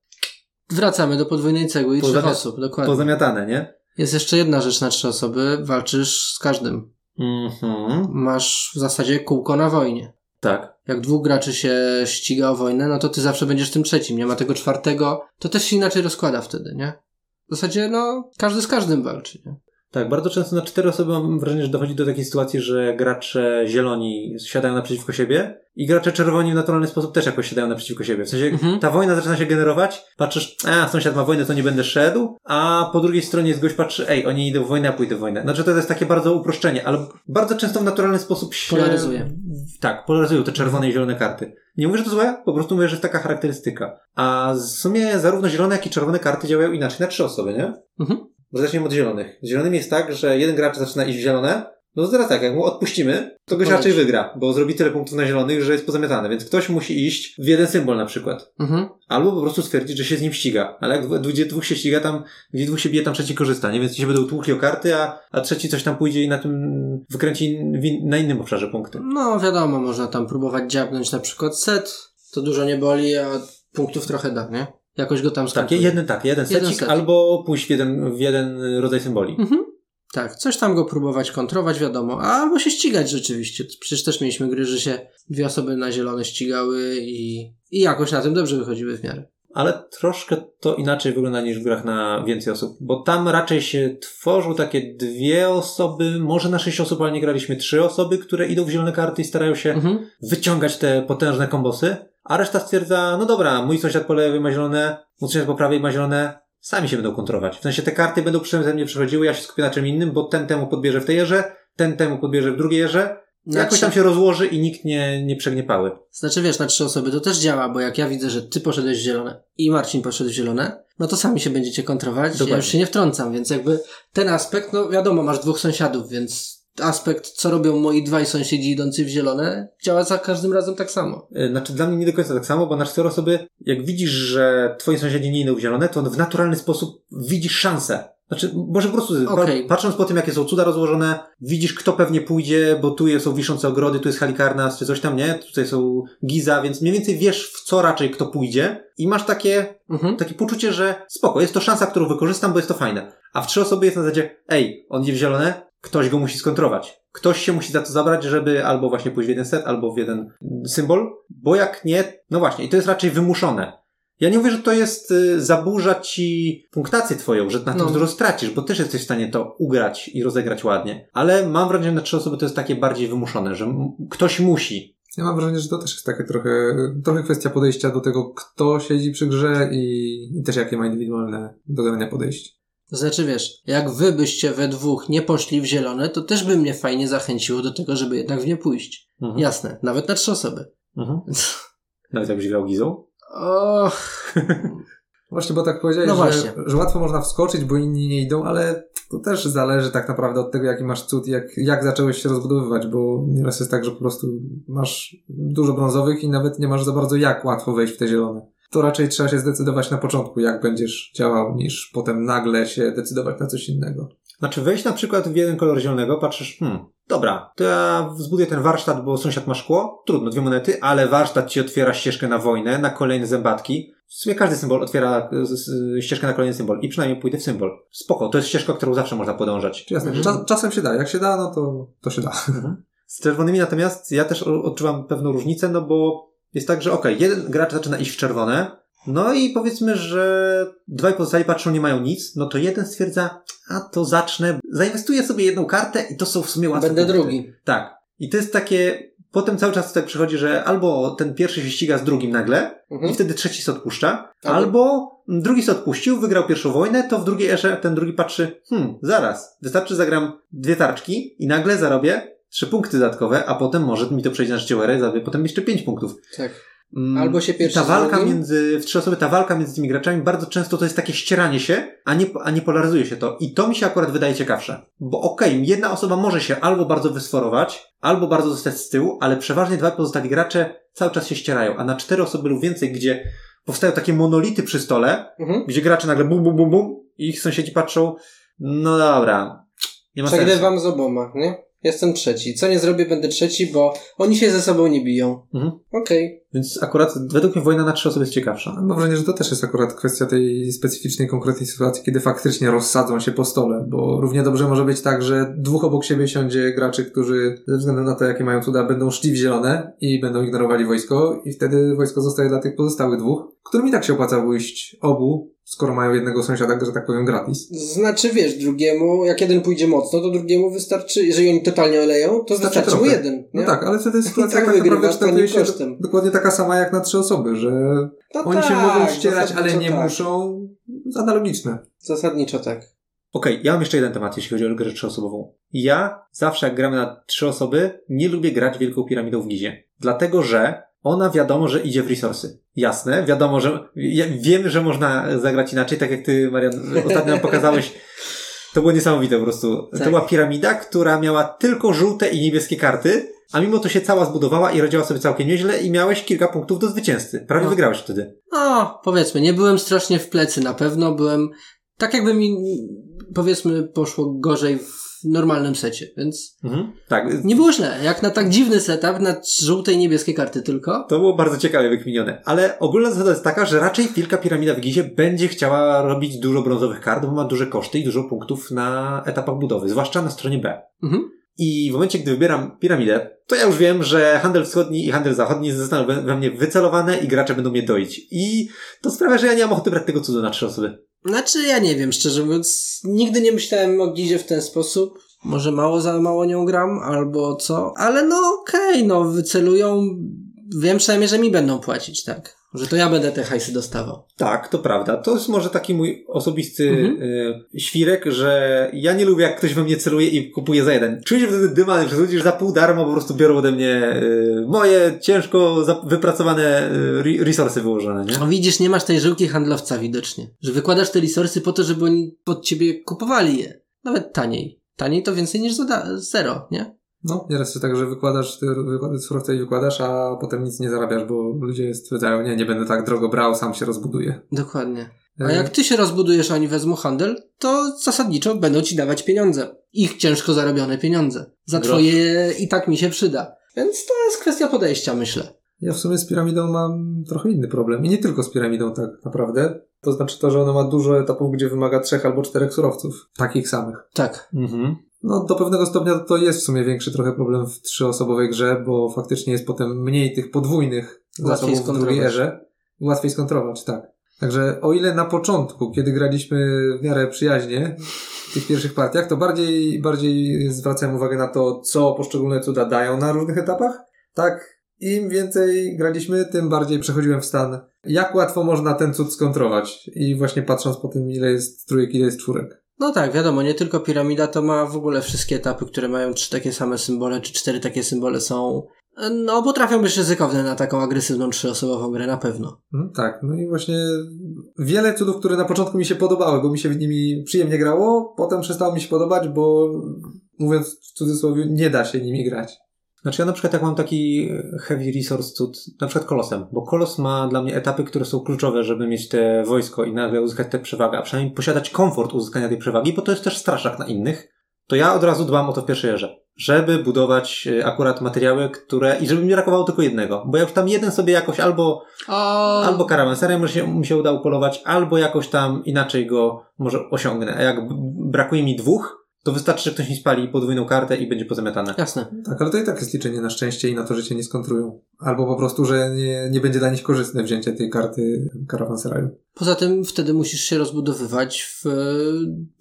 Wracamy do podwójnej cegły i trzech osób, dokładnie. pozamiatane, nie? Jest jeszcze jedna rzecz na trzy osoby, walczysz z każdym. Mhm. Masz w zasadzie kółko na wojnie. Tak. Jak dwóch graczy się ściga o wojnę, no to ty zawsze będziesz tym trzecim. Nie ma tego czwartego. To też się inaczej rozkłada wtedy, nie? W zasadzie, no, każdy z każdym walczy, nie? Tak, bardzo często na cztery osoby mam wrażenie, że dochodzi do takiej sytuacji, że gracze zieloni siadają naprzeciwko siebie i gracze czerwoni w naturalny sposób też jakoś siadają naprzeciwko siebie. W sensie Mhm. ta wojna zaczyna się generować, patrzysz, a sąsiad ma wojnę, to nie będę szedł, a po drugiej stronie jest gość, patrzy, ej, oni idą w wojnę, a pójdę w wojnę. Znaczy to jest takie bardzo uproszczenie, ale bardzo często w naturalny sposób się... Polaryzuje. Tak, polaryzują te czerwone i zielone karty. Nie mówię, że to złe, po prostu mówię, że jest taka charakterystyka. A w sumie zarówno zielone, jak i czerwone karty działają inaczej na trzy osoby, nie? Mhm. Bo zacznijmy od zielonych. Z zielonymi jest tak, że jeden gracz zaczyna iść w zielone, no to teraz tak, jak mu odpuścimy, to goś Poleci. raczej wygra, bo zrobi tyle punktów na zielonych, że jest pozamiatane, więc ktoś musi iść w jeden symbol na przykład. Mhm. Albo po prostu stwierdzić, że się z nim ściga. Ale jak gdzie dwóch się ściga, tam, gdzie dwóch się bije, tam trzeci korzysta, nie? Więc ci się będą tłukli o karty, a, a trzeci coś tam pójdzie i na tym wykręci in, na innym obszarze punkty. No, wiadomo, można tam próbować dziabnąć na przykład set. To dużo nie boli, a punktów trochę da, nie? Jakoś go tam Tak, jeden tak, jeden Jeden secik, set. albo pójść w jeden, w jeden rodzaj symboli. Mhm. Tak, coś tam go próbować kontrować, wiadomo. Albo się ścigać rzeczywiście. Przecież też mieliśmy gry, że się dwie osoby na zielone ścigały i, i jakoś na tym dobrze wychodziły w miarę. Ale troszkę to inaczej wygląda niż w grach na więcej osób, bo tam raczej się tworzą takie dwie osoby, może na sześć osób, ale nie graliśmy trzy osoby, które idą w zielone karty i starają się Mhm. wyciągać te potężne kombosy, a reszta stwierdza, no dobra, mój sąsiad po lewej ma zielone, mój sąsiad po prawej ma zielone, sami się będą kontrować. W sensie te karty będą przeze mnie przechodziły, ja się skupię na czym innym, bo ten temu podbierze w tej erze, ten temu podbierze w drugiej erze, jakoś tam się rozłoży i nikt nie, nie przegnie pały. Znaczy wiesz, na trzy osoby to też działa, bo jak ja widzę, że ty poszedłeś w zielone i Marcin poszedł w zielone, no to sami się będziecie kontrować. Dokładnie. Ja już się nie wtrącam, więc jakby ten aspekt, no wiadomo, masz dwóch sąsiadów, więc aspekt, co robią moi dwaj sąsiedzi idący w zielone, działa za każdym razem tak samo. Y, Znaczy dla mnie nie do końca tak samo, bo na cztery osoby, jak widzisz, że twoi sąsiedzi nie idą w zielone, to w naturalny sposób widzisz szansę. Znaczy, może po prostu, pa- patrząc po tym, jakie są cuda rozłożone, widzisz, kto pewnie pójdzie, bo tu są wiszące ogrody, tu jest Halikarnas, czy coś tam, nie? Tutaj są Giza, więc mniej więcej wiesz, w co raczej kto pójdzie i masz takie, Mhm. takie poczucie, że spoko, jest to szansa, którą wykorzystam, bo jest to fajne. A w trzy osoby jest na zasadzie, ej, on idzie w zielone, ktoś go musi skontrować. Ktoś się musi za to zabrać, żeby albo właśnie pójść w jeden set, albo w jeden symbol, bo jak nie, no właśnie, i to jest raczej wymuszone. Ja nie mówię, że to jest, y, zaburza ci punktację twoją, że na tym No. dużo stracisz, bo też jesteś w stanie to ugrać i rozegrać ładnie. Ale mam wrażenie, że na trzy osoby to jest takie bardziej wymuszone, że ktoś musi. Ja mam wrażenie, że to też jest takie trochę, trochę kwestia podejścia do tego, kto siedzi przy grze i, i też jakie ma indywidualne do podejście. To znaczy wiesz, jak wy byście we dwóch nie poszli w zielone, to też by mnie fajnie zachęciło do tego, żeby jednak w nie pójść. Mhm. Jasne, nawet na trzy osoby. Mhm. Nawet jakbyś grał Gizą. Och, Właśnie, bo tak powiedziałeś, No że, właśnie. że łatwo można wskoczyć, bo inni nie idą, ale to też zależy tak naprawdę od tego, jaki masz cud i jak, jak zacząłeś się rozbudowywać, bo nieraz jest tak, że po prostu masz dużo brązowych i nawet nie masz za bardzo jak łatwo wejść w te zielone. To raczej trzeba się zdecydować na początku, jak będziesz działał, niż potem nagle się decydować na coś innego. Znaczy wejść na przykład w jeden kolor zielonego, patrzysz, hmm, dobra, to ja zbuduję ten warsztat, bo sąsiad ma szkło, trudno, dwie monety, ale warsztat ci otwiera ścieżkę na wojnę, na kolejne zębatki. W sumie każdy symbol otwiera ścieżkę na kolejny symbol i przynajmniej pójdę w symbol. Spoko, to jest ścieżka, którą zawsze można podążać. Jasne, Mhm. cza, czasem się da, jak się da, no to, to się da. Z czerwonymi natomiast ja też odczuwam pewną różnicę, no bo jest tak, że okej, jeden gracz zaczyna iść w czerwone, no i powiedzmy, że dwaj pozostali patrzą, nie mają nic, no to jeden stwierdza, a to zacznę, zainwestuję sobie jedną kartę i to są w sumie łatwe będę punkty. drugi. Tak. I to jest takie Potem cały czas tak przychodzi, że albo ten pierwszy się ściga z drugim nagle Mhm. i wtedy trzeci się odpuszcza, Albo- albo drugi się odpuścił, wygrał pierwszą wojnę, to w drugiej erze ten drugi patrzy, hmm, zaraz, wystarczy zagram dwie tarczki i nagle zarobię trzy punkty dodatkowe, a potem może mi to przejdzie na erę i zarobię potem jeszcze pięć punktów. Tak. Mm, Albo się pierwszy Ta walka drugim. między, w trzy osoby, ta walka między tymi graczami bardzo często to jest takie ścieranie się, a nie, a nie polaryzuje się to. I to mi się akurat wydaje ciekawsze. Bo okej, jedna osoba może się albo bardzo wysforować, albo bardzo zostać z tyłu, ale przeważnie dwaj pozostali gracze cały czas się ścierają. A na cztery osoby lub więcej, gdzie powstają takie monolity przy stole, Mhm. gdzie gracze nagle bum, bum, bum, bum i ich sąsiedzi patrzą, no dobra, nie ma sensu. Przegrywam z oboma, nie? Jestem trzeci. Co nie zrobię, będę trzeci, bo oni się ze sobą nie biją. Mhm. Okej. Więc akurat według mnie wojna na trzy osoby jest ciekawsza. Mam wrażenie, że to też jest akurat kwestia tej specyficznej, konkretnej sytuacji, kiedy faktycznie rozsadzą się po stole, bo równie dobrze może być tak, że dwóch obok siebie siądzie graczy, którzy ze względu na to, jakie mają cuda, będą szli w zielone i będą ignorowali wojsko i wtedy wojsko zostaje dla tych pozostałych dwóch, którym i tak się opłaca pójść obu, skoro mają jednego sąsiada, że tak powiem, gratis. Znaczy, wiesz, drugiemu, jak jeden pójdzie mocno, to drugiemu wystarczy, jeżeli oni totalnie oleją, to Wystarczy wystarczy mu jeden. No nie? tak, ale wtedy sytuacja tak tak, naprawdę kształtuje się kosztem. dokładnie taka sama jak na trzy osoby, że No oni się tak, mogą ścierać, ale nie tak. muszą. Analogiczne. Zasadniczo tak. Okej, ja mam jeszcze jeden temat, jeśli chodzi o grę trzyosobową. Ja zawsze, jak gramy na trzy osoby, nie lubię grać Wielką Piramidą w Gizie. Dlatego, że ona wiadomo, że idzie w resursy. Jasne, wiadomo, że ja, wiemy, że można zagrać inaczej, tak jak ty, Marian, ostatnio nam pokazałeś. To było niesamowite po prostu. Tak. To była piramida, która miała tylko żółte i niebieskie karty, a mimo to się cała zbudowała i radziła sobie całkiem nieźle i miałeś kilka punktów do zwycięzcy. Prawie No. wygrałeś wtedy. No, powiedzmy, nie byłem strasznie w plecy na pewno, byłem tak jakby mi, powiedzmy, poszło gorzej w normalnym secie, więc Mhm. Tak, nie było źle. Jak na tak dziwny setup, na żółte i niebieskie karty tylko. To było bardzo ciekawie wykminione. Ale ogólna zasada jest taka, że raczej Wielka Piramida w Gizie będzie chciała robić dużo brązowych kart, bo ma duże koszty i dużo punktów na etapach budowy, zwłaszcza na stronie B. Mhm. I w momencie, gdy wybieram piramidę, to ja już wiem, że handel wschodni i handel zachodni zostaną we mnie wycelowane i gracze będą mnie doić. I to sprawia, że ja nie mam ochoty brać tego cudu na trzy osoby. Znaczy, ja nie wiem, szczerze mówiąc, nigdy nie myślałem o Gizie w ten sposób. Może mało za mało nią gram, albo co, ale no okej, no wycelują, wiem przynajmniej, że mi będą płacić, tak. Że to ja będę te hajsy dostawał. Tak, to prawda. To jest może taki mój osobisty Mhm. y, świrek, że ja nie lubię, jak ktoś we mnie celuje i kupuje za jeden. Czuję się wtedy dymany przez ludzi, że za pół darmo po prostu biorą ode mnie y, moje ciężko za- wypracowane y, re- resursy wyłożone, nie? No widzisz, nie masz tej żyłki handlowca widocznie. Że wykładasz te resursy po to, żeby oni pod ciebie kupowali je. Nawet taniej. Taniej to więcej niż zada- zero, nie? No, nieraz jest tak, że wykładasz, ty wykłady surowce i wykładasz, a potem nic nie zarabiasz, bo ludzie stwierdzają, nie, nie będę tak drogo brał, sam się rozbuduję. Dokładnie. A E, jak ty się rozbudujesz, a oni wezmą handel, to zasadniczo będą ci dawać pieniądze. Ich ciężko zarobione pieniądze. Za Grosz. twoje i tak mi się przyda. Więc to jest kwestia podejścia, myślę. Ja w sumie z piramidą mam trochę inny problem. I nie tylko z piramidą tak naprawdę. To znaczy to, że ona ma dużo etapów, gdzie wymaga trzech albo czterech surowców. Takich samych. Tak. Mhm. No, do pewnego stopnia to jest w sumie większy trochę problem w trzyosobowej grze, bo faktycznie jest potem mniej tych podwójnych Łatwiej zasobów w drugiej erze. Łatwiej skontrolować, tak. Także o ile na początku, kiedy graliśmy w miarę przyjaźnie w tych pierwszych partiach, to bardziej, bardziej zwracałem uwagę na to, co poszczególne cuda dają na różnych etapach, tak im więcej graliśmy, tym bardziej przechodziłem w stan, jak łatwo można ten cud skontrować. I właśnie patrząc po tym, ile jest trójek, ile jest czwórek. No tak, wiadomo, nie tylko piramida to ma w ogóle wszystkie etapy, które mają trzy takie same symbole, czy cztery takie symbole są. No, potrafią być ryzykowne na taką agresywną trzyosobową grę, na pewno. Mhm, tak, no i właśnie wiele cudów, które na początku mi się podobały, bo mi się w nimi przyjemnie grało, potem przestało mi się podobać, bo mówiąc w cudzysłowie, nie da się nimi grać. Znaczy ja na przykład jak mam taki heavy resource cud, na przykład kolosem, bo kolos ma dla mnie etapy, które są kluczowe, żeby mieć te wojsko i nagle uzyskać tę przewagę, a przynajmniej posiadać komfort uzyskania tej przewagi, bo to jest też straszak na innych, to ja od razu dbam o to w pierwszej erze. Żeby budować e, akurat materiały, które, i żeby mi brakowało tylko jednego, bo ja już tam jeden sobie jakoś albo, O, albo karawanserem mi się, mi się uda upolować, albo jakoś tam inaczej go może osiągnę, a jak brakuje mi dwóch, to wystarczy, że ktoś mi spali podwójną kartę i będzie pozamiatane. Jasne. Tak, ale to i tak jest liczenie na szczęście i na to, że cię nie skontrują. Albo po prostu, że nie, nie będzie dla nich korzystne wzięcie tej karty karawanseraju. Poza tym wtedy musisz się rozbudowywać w e,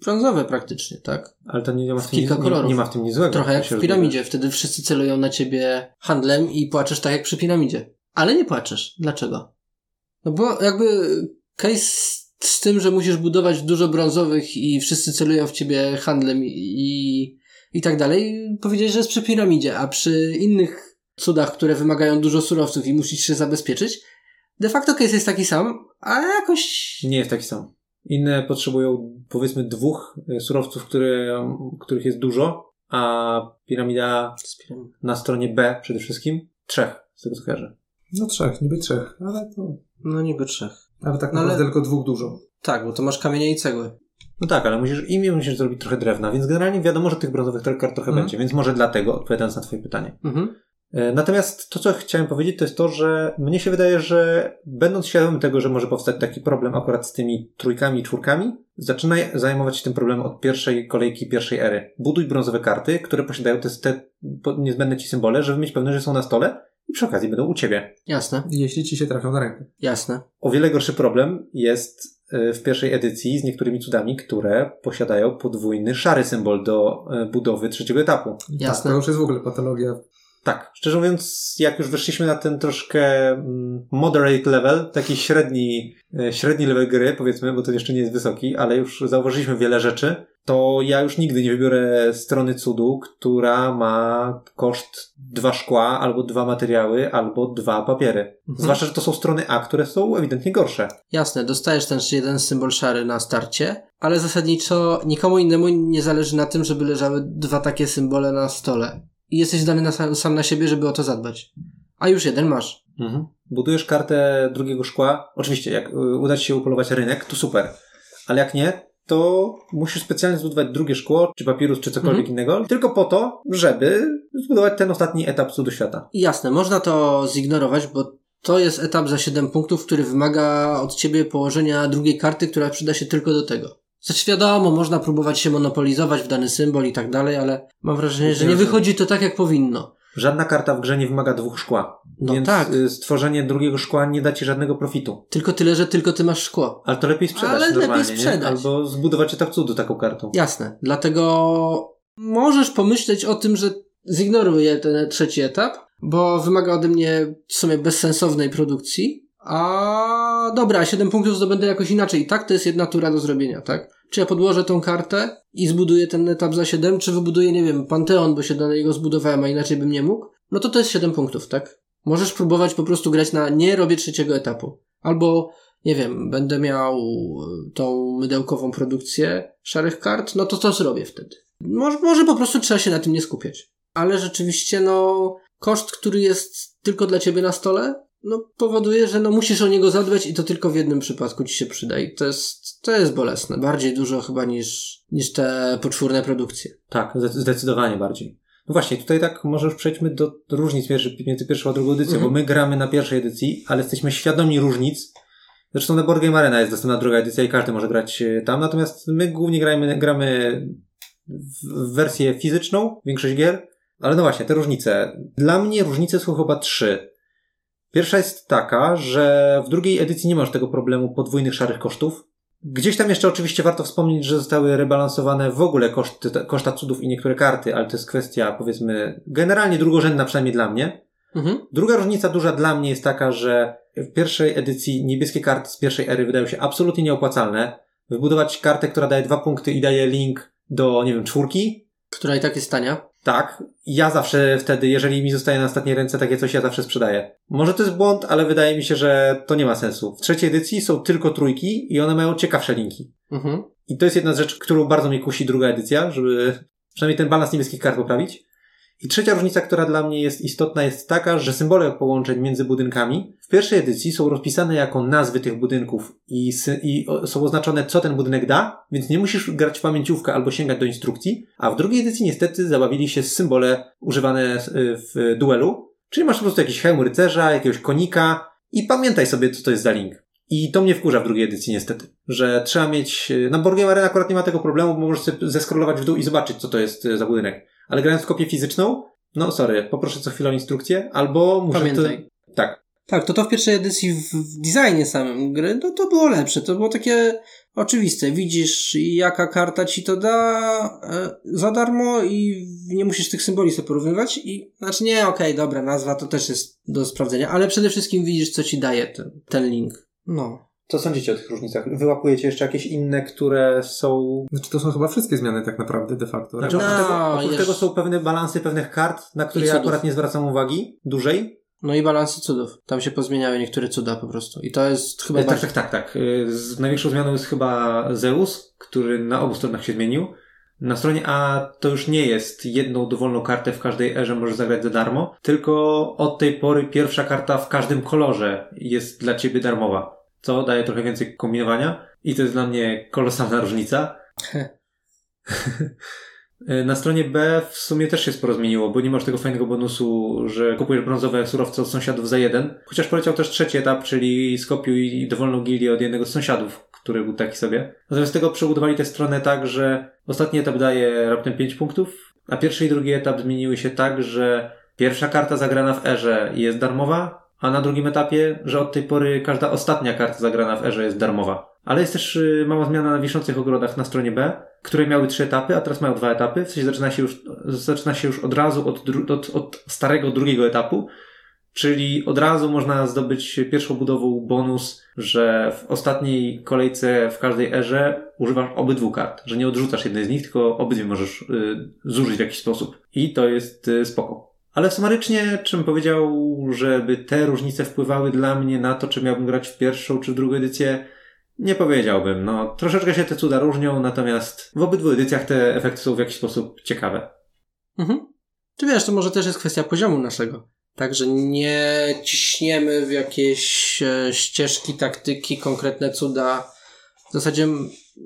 brązowe praktycznie, tak? Ale to nie, nie ma w W tym nic, kilka nie, kolorów. nie ma w tym nic złego. Trochę jak w piramidzie. Wtedy wszyscy celują na ciebie handlem i płaczesz tak jak przy piramidzie. Ale nie płaczesz. Dlaczego? No bo jakby case z tym, że musisz budować dużo brązowych i wszyscy celują w ciebie handlem i, i tak dalej, powiedzieć, że jest przy piramidzie, a przy innych cudach, które wymagają dużo surowców i musisz się zabezpieczyć, de facto case jest taki sam, ale jakoś... Nie jest taki sam. Inne potrzebują powiedzmy dwóch e, surowców, które, których jest dużo, a piramida na stronie B przede wszystkim trzech, z tego co kojarzę. No trzech, niby trzech, ale to... No niby trzech. Ale tak No ale- naprawdę tylko dwóch dużo. Tak, bo to masz kamienie i cegły. No tak, ale musisz imię musisz zrobić trochę drewna, więc generalnie wiadomo, że tych brązowych kart trochę Mhm. będzie, więc może dlatego, odpowiadając na twoje pytanie. Mhm. E, Natomiast to, co chciałem powiedzieć, to jest to, że mnie się wydaje, że będąc świadomym tego, że może powstać taki problem akurat z tymi trójkami i czwórkami, zaczynaj zajmować się tym problemem od pierwszej kolejki, pierwszej ery. Buduj brązowe karty, które posiadają te, te niezbędne ci symbole, żeby mieć pewność, że są na stole i przy okazji będą u ciebie. Jasne, Jeśli ci się trafią na rękę. jasne. O wiele gorszy problem jest e, w pierwszej edycji z niektórymi cudami, które posiadają podwójny szary symbol do e, budowy trzeciego etapu. Jasne. Tak, to już jest w ogóle patologia. Tak, szczerze mówiąc, jak już weszliśmy na ten troszkę mm, moderate level, taki średni, e, średni level gry, powiedzmy, bo to jeszcze nie jest wysoki, ale już zauważyliśmy wiele rzeczy, to ja już nigdy nie wybiorę strony cudu, która ma koszt dwa szkła, albo dwa materiały, albo dwa papiery. Mhm. Zwłaszcza, że to są strony A, które są ewidentnie gorsze. Jasne, dostajesz ten jeden symbol szary na starcie, ale zasadniczo nikomu innemu nie zależy na tym, żeby leżały dwa takie symbole na stole. I jesteś zdany na sam, sam na siebie, żeby o to zadbać. A już jeden masz. Mhm. Budujesz kartę drugiego szkła. Oczywiście, jak y, uda ci się upolować rynek, to super. Ale jak nie, to musisz specjalnie zbudować drugie szkło, czy papirus, czy cokolwiek innego, tylko po to, żeby zbudować ten ostatni etap cudu świata. Jasne, można to zignorować, bo to jest etap za 7 punktów, który wymaga od ciebie położenia drugiej karty, która przyda się tylko do tego. Znaczy wiadomo, można próbować się monopolizować w dany symbol i tak dalej, ale mam wrażenie, że nie wychodzi to tak jak powinno. Żadna karta w grze nie wymaga dwóch szkła. No więc tak. y, stworzenie drugiego szkła nie da ci żadnego profitu. Tylko tyle, że tylko ty masz szkło. Ale to lepiej sprzedać Ale lepiej sprzedać. Nie? Albo zbudować etap cudu taką kartą. Jasne. Dlatego możesz pomyśleć o tym, że zignoruję ten trzeci etap, bo wymaga ode mnie w sumie bezsensownej produkcji. A dobra, 7 punktów zdobędę jakoś inaczej. I tak to jest jedna tura do zrobienia, tak? Czy ja podłożę tą kartę i zbuduję ten etap za 7, czy wybuduję, nie wiem, Panteon, bo się do niego zbudowałem, a inaczej bym nie mógł? No to to jest 7 punktów, tak? Możesz próbować po prostu grać na nie robię trzeciego etapu. Albo, nie wiem, będę miał y, tą mydełkową produkcję szarych kart, no to to zrobię wtedy. Może, może po prostu trzeba się na tym nie skupiać. Ale rzeczywiście, no, koszt, który jest tylko dla ciebie na stole, no, powoduje, że no, musisz o niego zadbać i to tylko w jednym przypadku ci się przyda. I to jest, to jest bolesne. Bardziej dużo chyba niż, niż te poczwórne produkcje. Tak, zde- zdecydowanie bardziej. No właśnie, tutaj tak może już przejdźmy do różnic między, pierwszą a drugą edycją, Mhm. bo my gramy na pierwszej edycji, ale jesteśmy świadomi różnic. Zresztą na Board Game Arena jest dostępna druga edycja i każdy może grać e, tam, natomiast my głównie gramy, gramy w wersję fizyczną, większość gier, ale no właśnie, te różnice. Dla mnie różnice są chyba trzy. Pierwsza jest taka, że w drugiej edycji nie masz tego problemu podwójnych szarych kosztów. Gdzieś tam jeszcze oczywiście warto wspomnieć, że zostały rebalansowane w ogóle koszty, koszta cudów i niektóre karty, ale to jest kwestia, powiedzmy, generalnie drugorzędna przynajmniej dla mnie. Mhm. Druga różnica duża dla mnie jest taka, że w pierwszej edycji niebieskie karty z pierwszej ery wydają się absolutnie nieopłacalne. Wybudować kartę, która daje dwa punkty i daje link do, nie wiem, czwórki, Która i tak jest tania. Tak. Ja zawsze wtedy, jeżeli mi zostaje na ostatniej ręce takie coś, ja zawsze sprzedaję. Może to jest błąd, ale wydaje mi się, że to nie ma sensu. W trzeciej edycji są tylko trójki i one mają ciekawsze linki. Mhm. I to jest jedna z rzeczy, którą bardzo mnie kusi druga edycja, żeby przynajmniej ten balans niebieskich kart poprawić. I trzecia różnica, która dla mnie jest istotna, jest taka, że symbole połączeń między budynkami w pierwszej edycji są rozpisane jako nazwy tych budynków i, i są oznaczone, co ten budynek da, więc nie musisz grać w pamięciówkę albo sięgać do instrukcji, a w drugiej edycji niestety zabawili się symbole używane y, w duelu, czyli masz po prostu jakiś hełm rycerza, jakiegoś konika i pamiętaj sobie, co to jest za link. I to mnie wkurza w drugiej edycji niestety, że trzeba mieć... Na Board Game Arena akurat nie ma tego problemu, bo możesz sobie zeskrolować w dół i zobaczyć, co to jest y, za budynek. Ale grając w kopię fizyczną, no sorry, poproszę co chwilę o instrukcję, albo muszę... Pamiętaj. To... Tak. Tak, to to w pierwszej edycji w, w designie samym gry, no to było lepsze, to było takie oczywiste. Widzisz, jaka karta ci to da e, za darmo i nie musisz tych symboli sobie porównywać i, znaczy nie, okej, okay, dobra, nazwa to też jest do sprawdzenia, ale przede wszystkim widzisz, co ci daje ten, ten link. No. Co sądzicie o tych różnicach? Wyłapujecie jeszcze jakieś inne, które są... Znaczy to są chyba wszystkie zmiany tak naprawdę de facto. Znaczy, oprócz, no, tego, oprócz tego, są pewne balansy pewnych kart, na które ja akurat nie zwracam uwagi, dłużej. No i balansy cudów. Tam się pozmieniały niektóre cuda po prostu. I to jest chyba... Tak, tak, tak, tak. Z największą zmianą jest chyba Zeus, który na obu stronach się zmienił. Na stronie A to już nie jest jedną dowolną kartę w każdej erze możesz zagrać za darmo, tylko od tej pory pierwsza karta w każdym kolorze jest dla ciebie darmowa, co daje trochę więcej kombinowania i to jest dla mnie kolosalna różnica. Na stronie B w sumie też się sporo zmieniło, bo nie masz tego fajnego bonusu, że kupujesz brązowe surowce od sąsiadów za jeden. Chociaż poleciał też trzeci etap, czyli skopiuj dowolną gilię od jednego z sąsiadów, który był taki sobie. Natomiast tego przebudowali tę stronę tak, że ostatni etap daje raptem 5 punktów, a pierwszy i drugi etap zmieniły się tak, że pierwsza karta zagrana w erze jest darmowa, a na drugim etapie, że od tej pory każda ostatnia karta zagrana w erze jest darmowa. Ale jest też y, mała zmiana na wiszących ogrodach na stronie B, które miały trzy etapy, a teraz mają dwa etapy. W sensie zaczyna się już, zaczyna się już od razu od, od, od starego drugiego etapu, czyli od razu można zdobyć pierwszą budową bonus, że w ostatniej kolejce w każdej erze używasz obydwu kart, że nie odrzucasz jednej z nich, tylko obydwie możesz y, zużyć w jakiś sposób. I to jest y, spoko. Ale sumarycznie, czym powiedział, żeby te różnice wpływały dla mnie na to, czy miałbym grać w pierwszą czy w drugą edycję, nie powiedziałbym. No, troszeczkę się te cuda różnią, natomiast w obydwu edycjach te efekty są w jakiś sposób ciekawe. Mhm. Czy wiesz, to może też jest kwestia poziomu naszego. Także nie ciśniemy w jakieś e, ścieżki, taktyki, konkretne cuda. W zasadzie,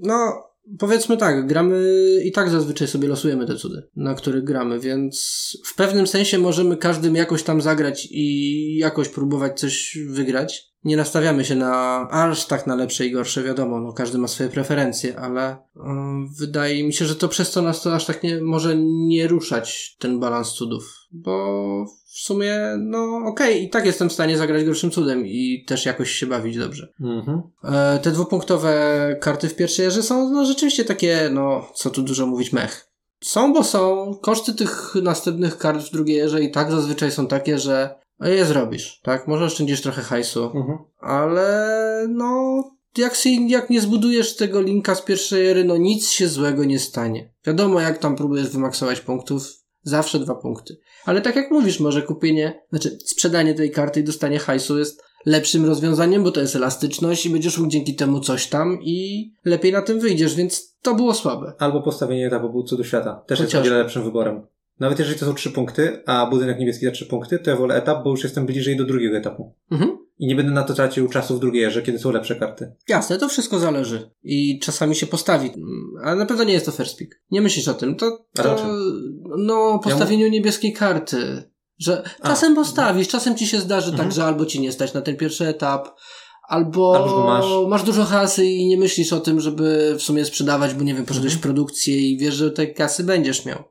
no, powiedzmy tak, gramy i tak zazwyczaj sobie losujemy te cudy, na których gramy, więc w pewnym sensie możemy każdym jakoś tam zagrać i jakoś próbować coś wygrać nie nastawiamy się na aż tak na lepsze i gorsze, wiadomo, no każdy ma swoje preferencje, ale um, wydaje mi się, że to przez to nas to aż tak nie może nie ruszać ten balans cudów, bo w sumie, no okej, okay, i tak jestem w stanie zagrać gorszym cudem i też jakoś się bawić dobrze. Mhm. E, te dwupunktowe karty w pierwszej erze są no rzeczywiście takie, no co tu dużo mówić, mech. Są, bo są. Koszty tych następnych kart w drugiej erze i tak zazwyczaj są takie, że je zrobisz, tak? Może oszczędzisz trochę hajsu, mhm. ale no, jak, się, jak nie zbudujesz tego linka z pierwszej ery, no nic się złego nie stanie. Wiadomo, jak tam próbujesz wymaksować punktów, zawsze dwa punkty. Ale tak jak mówisz, może kupienie, znaczy sprzedanie tej karty i dostanie hajsu jest lepszym rozwiązaniem, bo to jest elastyczność i będziesz mógł dzięki temu coś tam i lepiej na tym wyjdziesz, więc to było słabe. Albo postawienie etapu co do świata. Też Chociaż. jest o wiele lepszym wyborem. Nawet jeżeli to są trzy punkty, a budynek niebieski za trzy punkty, to ja wolę etap, bo już jestem bliżej do drugiego etapu. Mhm. I nie będę na to tracił czasu w drugiej erze, kiedy są lepsze karty. Jasne, to wszystko zależy. I czasami się postawi. Ale na pewno nie jest to first pick. Nie myślisz o tym. To, to no, postawieniu ja niebieskiej karty. Że czasem a, postawisz, czasem ci się zdarzy tak, mhm. tak, że albo ci nie stać na ten pierwszy etap, albo, albo masz. masz. dużo kasy i nie myślisz o tym, żeby w sumie sprzedawać, bo nie wiem, poszedłeś mhm. w produkcję i wiesz, że tej kasy będziesz miał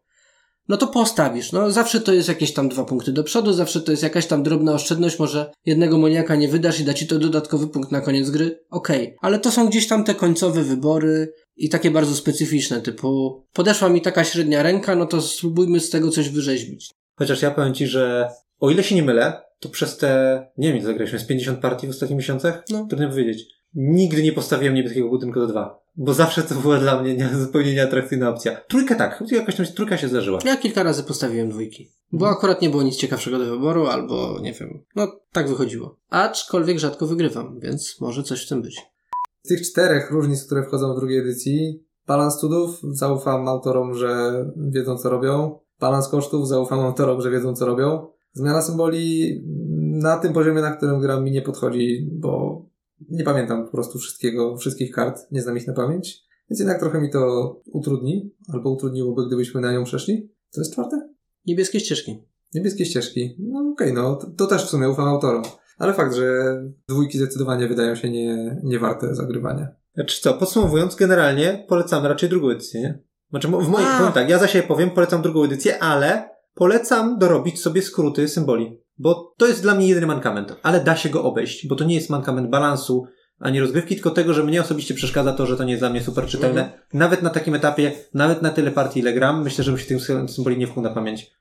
no to postawisz. No zawsze to jest jakieś tam dwa punkty do przodu, zawsze to jest jakaś tam drobna oszczędność, może jednego moniaka nie wydasz i da ci to dodatkowy punkt na koniec gry. Okej, okay. ale to są gdzieś tam te końcowe wybory i takie bardzo specyficzne, typu podeszła mi taka średnia ręka, no to spróbujmy z tego coś wyrzeźbić. Chociaż ja powiem ci, że o ile się nie mylę, to przez te, nie wiem, zagraliśmy z 50 partii w ostatnich miesiącach? No. Trudno powiedzieć. Nigdy nie postawiłem niebieskiego budynku do dwa. Bo zawsze to była dla mnie nie, zupełnie nieatrakcyjna opcja. Trójkę tak, jakaś tam trójka się zdarzyła. Ja kilka razy postawiłem dwójki. Bo mhm. akurat nie było nic ciekawszego do wyboru, albo nie wiem. No, tak wychodziło. Aczkolwiek rzadko wygrywam, więc może coś w tym być. Z tych czterech różnic, które wchodzą w drugiej edycji, balans cudów, zaufam autorom, że wiedzą co robią. Balans kosztów, zaufam autorom, że wiedzą co robią. Zmiana symboli na tym poziomie, na którym gram mi nie podchodzi, bo nie pamiętam po prostu wszystkiego, wszystkich kart, nie znam ich na pamięć. Więc jednak trochę mi to utrudni, albo utrudniłoby, gdybyśmy na nią przeszli. To jest czwarte? Niebieskie ścieżki. Niebieskie ścieżki. No okej, okay, no to, to, też w sumie ufam autorom. Ale fakt, że dwójki zdecydowanie wydają się nie, nie warte zagrywania. Znaczy co, podsumowując, generalnie polecamy raczej drugą edycję, nie? Znaczy, w moim, powiem tak, ja za siebie powiem, polecam drugą edycję, ale polecam dorobić sobie skróty symboli. Bo to jest dla mnie jedyny mankament, ale da się go obejść, bo to nie jest mankament balansu ani rozgrywki, tylko tego, że mnie osobiście przeszkadza to, że to nie jest dla mnie super czytelne. Mhm. Nawet na takim etapie, nawet na tyle partii, ile gram, myślę, że bym się sy- symboli nie wkłuł na pamięć.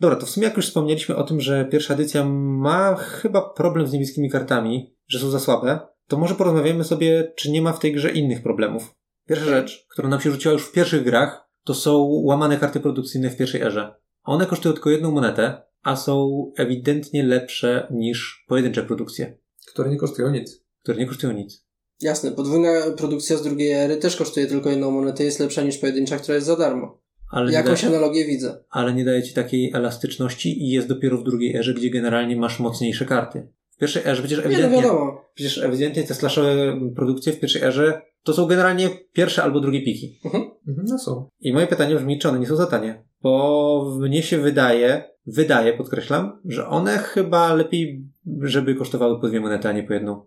Dobra, to w sumie jak już wspomnieliśmy o tym, że pierwsza edycja ma chyba problem z niebieskimi kartami, że są za słabe, to może porozmawiamy sobie, czy nie ma w tej grze innych problemów. Pierwsza rzecz, która nam się rzuciła już w pierwszych grach, to są łamane karty produkcyjne w pierwszej erze. One kosztują tylko jedną monetę, a są ewidentnie lepsze niż pojedyncze produkcje, Które nie kosztują nic. które nie kosztują nic. Jasne, podwójna produkcja z drugiej ery też kosztuje tylko jedną monetę, jest lepsza niż pojedyncza, która jest za darmo. Ale nie, Jakąś da, analogię widzę. ale nie daje ci takiej elastyczności i jest dopiero w drugiej erze, gdzie generalnie masz mocniejsze karty. W pierwszej erze przecież Nie, no ewidentnie, wiadomo. przecież ewidentnie te slashowe produkcje w pierwszej erze to są generalnie pierwsze albo drugie piki. Mhm, no są. I moje pytanie brzmi, czy one nie są za tanie? Bo mnie się wydaje, wydaje, podkreślam, że one chyba lepiej, żeby kosztowały po dwie monety, a nie po jedną.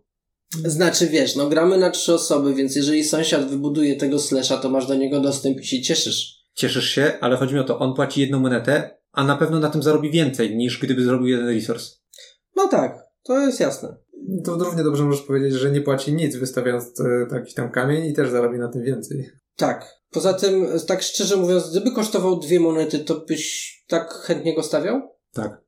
Znaczy wiesz, no gramy na trzy osoby, więc jeżeli sąsiad wybuduje tego slasha, to masz do niego dostęp i się cieszysz. Cieszysz się, ale chodzi mi o to, on płaci jedną monetę, a na pewno na tym zarobi więcej, niż gdyby zrobił jeden resource. No tak, to jest jasne. To równie dobrze możesz powiedzieć, że nie płaci nic, wystawiając e, taki tam kamień i też zarobi na tym więcej. Tak. Poza tym, tak szczerze mówiąc, gdyby kosztował dwie monety, to byś tak chętnie go stawiał? Tak.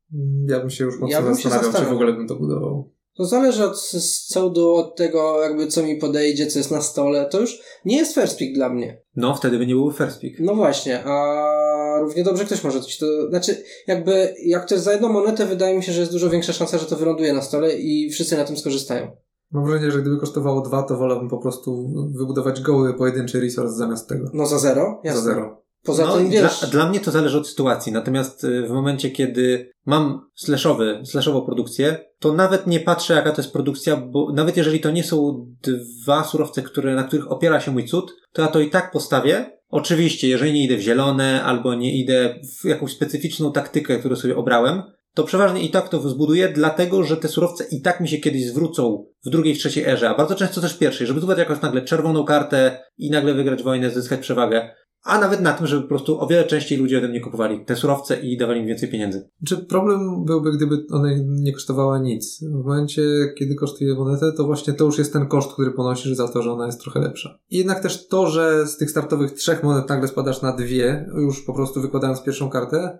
Ja bym się już mocno Ja bym zastanawiał, czy w ogóle bym to budował. To zależy od cołdu, od tego jakby co mi podejdzie, co jest na stole. To już nie jest first pick dla mnie. No, wtedy by nie był first pick. No właśnie, a równie dobrze ktoś może coś to... Znaczy, jakby, jak to jest za jedną monetę, wydaje mi się, że jest dużo większa szansa, że to wyląduje na stole i wszyscy na tym skorzystają. Mam wrażenie, że gdyby kosztowało dwa, to wolałbym po prostu wybudować goły pojedynczy resource zamiast tego. No za zero? Jasne. Za zero. Poza no, tym, wiesz... dla, dla mnie to zależy od sytuacji. Natomiast y, w momencie, kiedy mam slashowy, slashową produkcję, to nawet nie patrzę, jaka to jest produkcja, bo nawet jeżeli to nie są dwa surowce, które, na których opiera się mój cud, to ja to i tak postawię. Oczywiście, jeżeli nie idę w zielone, albo nie idę w jakąś specyficzną taktykę, którą sobie obrałem, to przeważnie i tak to zbuduję, dlatego że te surowce i tak mi się kiedyś zwrócą w drugiej, w trzeciej erze, a bardzo często też w pierwszej, żeby zdobyć jakąś nagle czerwoną kartę i nagle wygrać wojnę, zyskać przewagę. A nawet na tym, żeby po prostu o wiele częściej ludzie ode mnie kupowali te surowce i dawali mi więcej pieniędzy. Czy problem byłby, gdyby one nie kosztowała nic? W momencie, kiedy kosztuje monetę, to właśnie to już jest ten koszt, który ponosisz za to, że ona jest trochę lepsza. I jednak też to, że z tych startowych trzech monet nagle spadasz na dwie, już po prostu wykładając pierwszą kartę,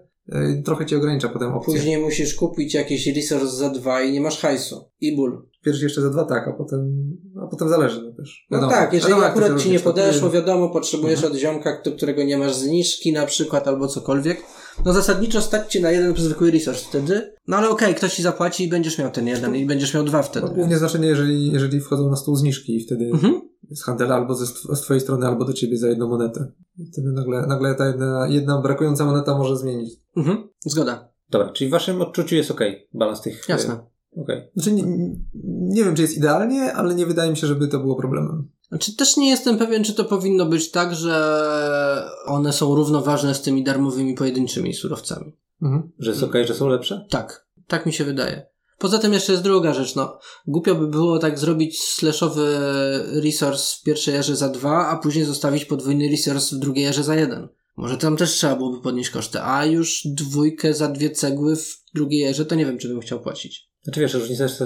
trochę ci ogranicza potem opcje. Później musisz kupić jakiś resource za dwa i nie masz hajsu. I ból. Pierwszy jeszcze za dwa tak, a potem, a potem zależy no też. No Wiadomo. tak, jeżeli Wiadomo, akurat ci nie podeszło, wiadomo, potrzebujesz Mhm. od ziomka, którego nie masz zniżki na przykład, albo cokolwiek, no zasadniczo stać ci na jeden zwykły resource wtedy. No ale okej, ktoś ci zapłaci i będziesz miał ten jeden i będziesz miał dwa wtedy. To głównie znaczenie, jeżeli, jeżeli wchodzą na stół zniżki i wtedy Mhm. z handela albo ze, z twojej strony, albo do ciebie za jedną monetę. I wtedy nagle, nagle ta jedna, jedna brakująca moneta może zmienić. Mhm. Zgoda. Dobra, czyli w waszym odczuciu jest okej balans tych... Jasne. Okej. Znaczy, nie, nie wiem, czy jest idealnie, ale nie wydaje mi się, żeby to było problemem. Znaczy też nie jestem pewien, czy to powinno być tak, że one są równoważne z tymi darmowymi pojedynczymi surowcami. Mhm. Że jest okej, że są lepsze? Tak, tak mi się wydaje. Poza tym jeszcze jest druga rzecz, no. Głupio by było tak zrobić slashowy resource w pierwszej erze za dwa, a później zostawić podwójny resource w drugiej erze za jeden. Może tam też trzeba byłoby podnieść koszty, a już dwójkę za dwie cegły w drugiej erze, to nie wiem, czy bym chciał płacić. Znaczy wiesz, różnica jest,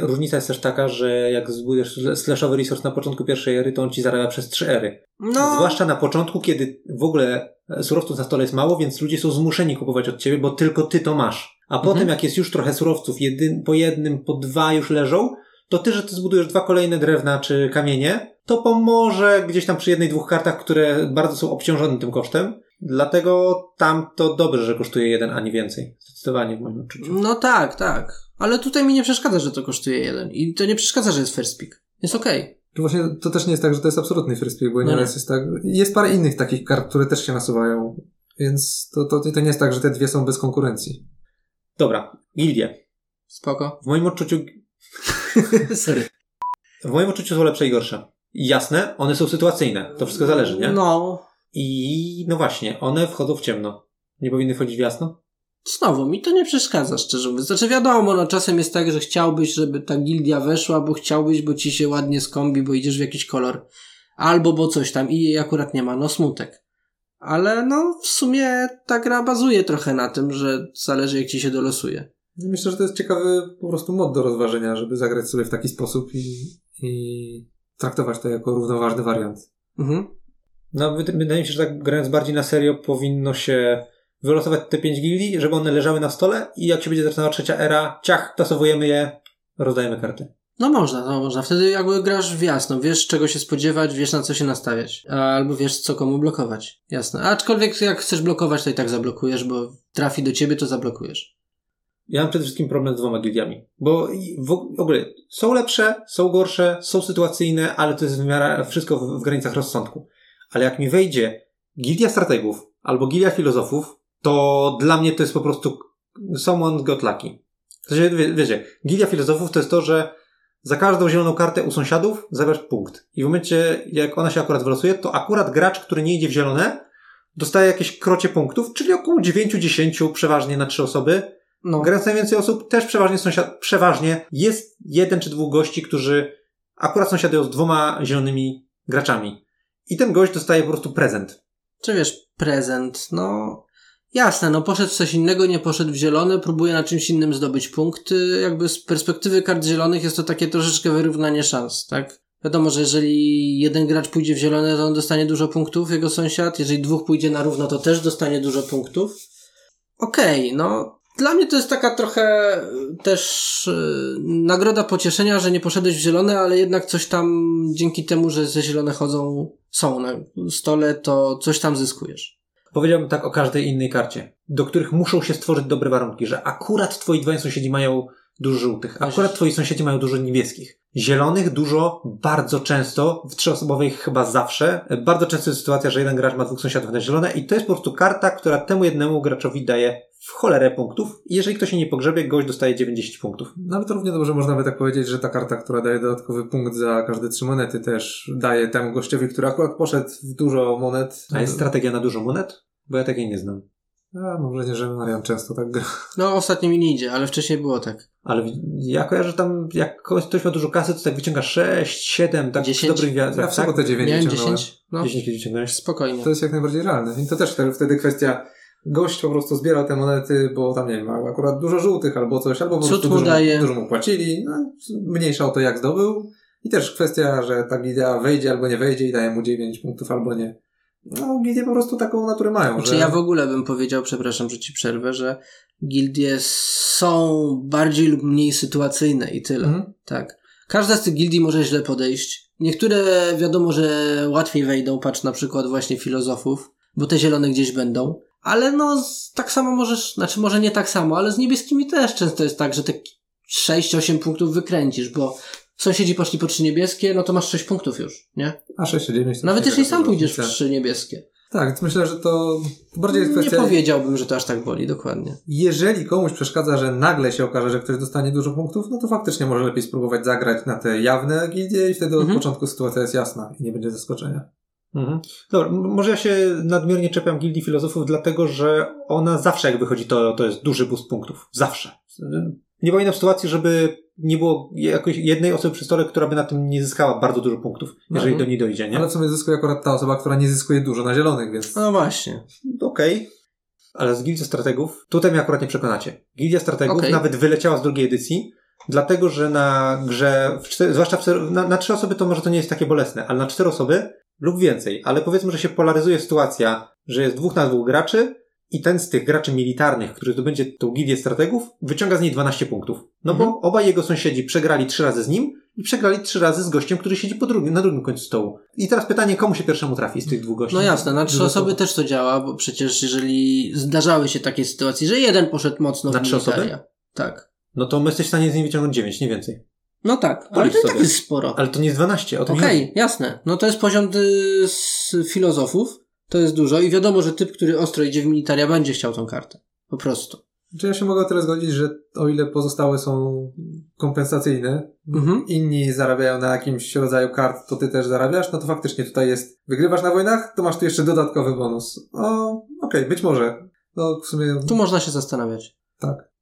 różnica jest też taka, że jak zbudujesz slashowy resource na początku pierwszej ery, to on ci zarabia przez trzy ery. No, Zwłaszcza na początku, kiedy w ogóle surowców na stole jest mało, więc ludzie są zmuszeni kupować od ciebie, bo tylko ty to masz. A Mhm. potem, jak jest już trochę surowców, jedyn, po jednym, po dwa już leżą, to ty, że ty zbudujesz dwa kolejne drewna czy kamienie, to pomoże gdzieś tam przy jednej, dwóch kartach, które bardzo są obciążone tym kosztem. Dlatego tam to dobrze, że kosztuje jeden, a nie więcej. Zdecydowanie w moim odczuciu. no tak, tak. Ale tutaj mi nie przeszkadza, że to kosztuje jeden. I to nie przeszkadza, że jest first pick. Jest okej. To właśnie to też nie jest tak, że to jest absolutny first pick, bo No nieraz nie. jest tak. Jest parę innych takich kart, które też się nasuwają. Więc to, to, to nie jest tak, że te dwie są bez konkurencji. Dobra, gildie. Spoko. W moim odczuciu Sorry. W moim odczuciu są lepsze i gorsze. Jasne, one są sytuacyjne. To wszystko zależy, nie? No, I no właśnie, one wchodzą w ciemno. Nie powinny wchodzić w jasno? Znowu, mi to nie przeszkadza, szczerze mówiąc. Znaczy wiadomo, no czasem jest tak, że chciałbyś, żeby ta gildia weszła, bo chciałbyś, bo ci się ładnie skombi, bo idziesz w jakiś kolor. Albo bo coś tam i jej akurat nie ma, no smutek. Ale no, w sumie ta gra bazuje trochę na tym, że zależy jak ci się dolosuje. Myślę, że to jest ciekawy po prostu mod do rozważenia, żeby zagrać sobie w taki sposób i, i traktować to jako równoważny wariant. Mhm. No, wyda- wydaje mi się, że tak grając bardziej na serio, powinno się wylosować te pięć gildii, żeby one leżały na stole i jak się będzie zaczynała trzecia era, ciach, tasowujemy je, rozdajemy karty. No można, no można. Wtedy jakby grasz w jasno, wiesz czego się spodziewać, wiesz na co się nastawiać. Albo wiesz co komu blokować. Jasne. Aczkolwiek jak chcesz blokować, to i tak zablokujesz, bo trafi do ciebie, to zablokujesz. Ja mam przede wszystkim problem z dwoma gildiami, bo w ogóle są lepsze, są gorsze, są sytuacyjne, ale to jest w miarę wszystko w, w granicach rozsądku. Ale jak mi wejdzie gildia strategów albo gildia filozofów, to dla mnie to jest po prostu someone got lucky. W sensie, wie, wiecie, gildia filozofów to jest to, że za każdą zieloną kartę u sąsiadów zabierasz punkt. I w momencie, jak ona się akurat wylosuje, to akurat gracz, który nie idzie w zielone, dostaje jakieś krocie punktów, czyli około 9-10 przeważnie na trzy osoby, No. Grając najwięcej osób, też przeważnie sąsiad, przeważnie jest jeden czy dwóch gości, którzy akurat sąsiadują z dwoma zielonymi graczami. I ten gość dostaje po prostu prezent. Czy wiesz, prezent, no... Jasne, no poszedł w coś innego, nie poszedł w zielone, próbuje na czymś innym zdobyć punkty. Jakby z perspektywy kart zielonych jest to takie troszeczkę wyrównanie szans, tak? Wiadomo, że jeżeli jeden gracz pójdzie w zielone, to on dostanie dużo punktów, jego sąsiad. Jeżeli dwóch pójdzie na równo, to też dostanie dużo punktów. Okej, no... Dla mnie to jest taka trochę y, też y, nagroda pocieszenia, że nie poszedłeś w zielone, ale jednak coś tam dzięki temu, że ze zielone chodzą, są na stole, to coś tam zyskujesz. Powiedziałbym tak o każdej innej karcie, do których muszą się stworzyć dobre warunki, że akurat twoi dwaj sąsiedzi mają dużo żółtych, akurat twoi sąsiedzi mają dużo niebieskich. Zielonych dużo, bardzo często, w trzyosobowej chyba zawsze. Bardzo często jest sytuacja, że jeden gracz ma dwóch sąsiadów na zielone i to jest po prostu karta, która temu jednemu graczowi daje w cholerę punktów. I jeżeli ktoś się nie pogrzebie, gość dostaje 90 punktów. No ale to równie dobrze można by tak powiedzieć, że ta karta, która daje dodatkowy punkt za każde trzy monety też daje temu gościowi, który akurat poszedł w dużo monet. A jest strategia na dużo monet? Bo ja takiej nie znam. A, mam wrażenie, że Marian często tak gra. No, ostatnio mi nie idzie, ale wcześniej było tak. Ale ja kojarzę że tam, jak kogoś- ktoś ma dużo kasy, to tak wyciąga 6, 7, tak 10? w dobrych Ja wiatrach. w Tak? sobotę 9 Miałem ciągnąłem. 10? No, 10 kiedyś ciągnąłeś. spokojnie. To jest jak najbardziej realne. I to też wtedy- kwestia gość po prostu zbierał te monety, bo tam nie wiem, ma akurat dużo żółtych albo coś, albo po prostu dużo, daje. dużo mu płacili. No, mniejsza o to jak zdobył. I też kwestia, że ta gildia wejdzie albo nie wejdzie i daje mu 9 punktów albo nie. No, gildie po prostu taką naturę mają, Znaczy że... ja w ogóle bym powiedział, przepraszam, że ci przerwę, że gildie są bardziej lub mniej sytuacyjne i tyle. Mhm. Tak. Każda z tych gildii może źle podejść. Niektóre wiadomo, że łatwiej wejdą, patrz na przykład właśnie filozofów, bo te zielone gdzieś będą. Ale no, z- tak samo możesz, znaczy może nie tak samo, ale z niebieskimi też często jest tak, że te 6-8 punktów wykręcisz, bo sąsiedzi poszli po trzy niebieskie, no to masz 6 punktów już, nie? A 6 9 to Nawet nie jeśli sam pójdziesz w trzy niebieskie. Tak, więc myślę, że to bardziej jest Nie kwestia... powiedziałbym, że to aż tak boli, dokładnie. Jeżeli komuś przeszkadza, że nagle się okaże, że ktoś dostanie dużo punktów, no to faktycznie może lepiej spróbować zagrać na te jawne gildie i wtedy od Mhm. początku sytuacja jest jasna i nie będzie zaskoczenia. Mhm. Dobra, może ja się nadmiernie czepiam gildii filozofów, dlatego że ona zawsze jak wychodzi, to, to jest duży boost punktów. Zawsze. Nie pamiętam sytuacji, żeby nie było jakoś jednej osoby przy stole, która by na tym nie zyskała bardzo dużo punktów, jeżeli Mhm. do niej dojdzie, nie? Ale w sumie zyskuje akurat ta osoba, która nie zyskuje dużo na zielonych, więc... No właśnie. Okej. Ale z Gildią Strategów, tutaj mnie akurat nie przekonacie. Gildia Strategów Okej. nawet wyleciała z drugiej edycji, dlatego że na grze, w cztery, zwłaszcza w, cztery- na, na trzy osoby to może to nie jest takie bolesne, ale na cztery osoby lub więcej, ale powiedzmy, że się polaryzuje sytuacja, że jest dwóch na dwóch graczy i ten z tych graczy militarnych, który zdobędzie tą Gildię Strategów, wyciąga z niej 12 punktów. No Mhm. bo obaj jego sąsiedzi przegrali trzy razy z nim i przegrali trzy razy z gościem, który siedzi po drugim, na drugim końcu stołu. I teraz pytanie, komu się pierwszemu trafi z tych dwóch gości? No jasne, na trzy osoby też to działa, bo przecież jeżeli zdarzały się takie sytuacje, że jeden poszedł mocno Na w trzy osoby? Tak. No to my jesteś w stanie z niej wyciągnąć 9, nie więcej. No tak, ale to i tak jest sporo. Ale to nie jest 12, o Okej, chodzi. jasne. No to jest poziom y, z filozofów, to jest dużo i wiadomo, że typ, który ostro idzie w militaria, będzie chciał tą kartę. Po prostu. Czy ja się mogę tyle zgodzić, że o ile pozostałe są kompensacyjne, Mhm. inni zarabiają na jakimś rodzaju kart, to ty też zarabiasz, no to faktycznie tutaj jest, wygrywasz na wojnach, to masz tu jeszcze dodatkowy bonus. O, okej, być może. No, w sumie Tu można się zastanawiać. tak.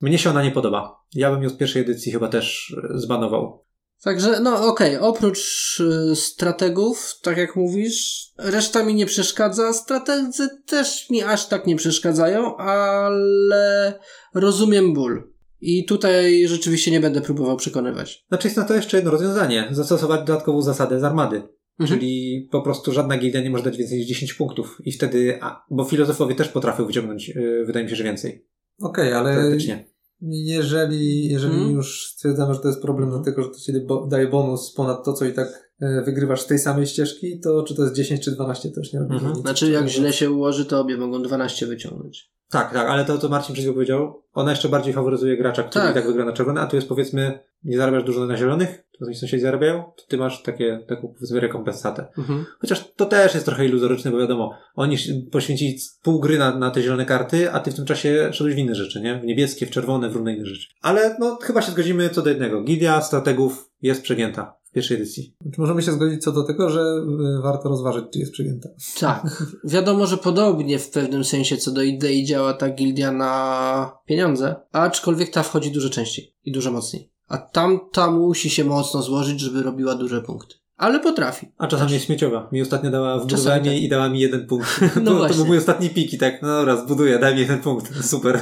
Mnie się ona nie podoba. Ja bym ją z pierwszej edycji chyba też e, zbanował. Także, no okej, oprócz y, strategów, tak jak mówisz, reszta mi nie przeszkadza. Strategzy też mi aż tak nie przeszkadzają, ale rozumiem ból. I tutaj rzeczywiście nie będę próbował przekonywać. Znaczy jest na to jeszcze jedno rozwiązanie. Zastosować dodatkową zasadę z armady. Mhm. Czyli po prostu żadna gildia nie może dać więcej niż 10 punktów. I wtedy, a, bo filozofowie też potrafią wyciągnąć, yy, wydaje mi się, że więcej. Okej, ale Praktycznie. Jeżeli, jeżeli Mhm. już stwierdzamy, że to jest problem dlatego, że to ci daje bonus ponad to, co i tak e, wygrywasz z tej samej ścieżki, to czy to jest 10 czy 12, to już nie robi Mhm. Znaczy, jak źle się ułoży, to obie mogą 12 wyciągnąć. Tak, tak, ale to, co Marcin przed powiedział, ona jeszcze bardziej faworyzuje gracza, który Tak. i tak wygra na czerwone, a tu jest powiedzmy, nie zarabiasz dużo na zielonych, to nasi sąsiedzi zarabiają, to ty masz takie, taką powiedzmy rekompensatę. Mhm. Chociaż to też jest trochę iluzoryczne, bo wiadomo, oni poświęcili pół gry na, na te zielone karty, a ty w tym czasie szedłeś w inne rzeczy, nie? W niebieskie, w czerwone, w różne inne rzeczy. Ale no, chyba się zgodzimy co do jednego. Gildia strategów jest przegięta w pierwszej edycji. Czy możemy się zgodzić co do tego, że e, warto rozważyć, czy jest przyjęta? Tak. Wiadomo, że podobnie w pewnym sensie co do idei działa ta gildia na pieniądze, aczkolwiek ta wchodzi dużo częściej i dużo mocniej. A tamta musi się mocno złożyć, żeby robiła duże punkty. Ale potrafi. A czasami jest śmieciowa. Mi ostatnio dała w Czasami budowaniu tak. i dała mi jeden punkt. No to, to był mój ostatni pik i tak, no dobra, zbuduję, daj mi jeden punkt. Super.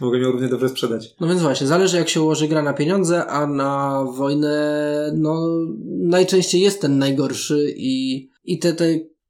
Mogę ją równie dobrze sprzedać. No więc właśnie, zależy jak się ułoży gra na pieniądze, a na wojnę, no, najczęściej jest ten najgorszy i, i te, te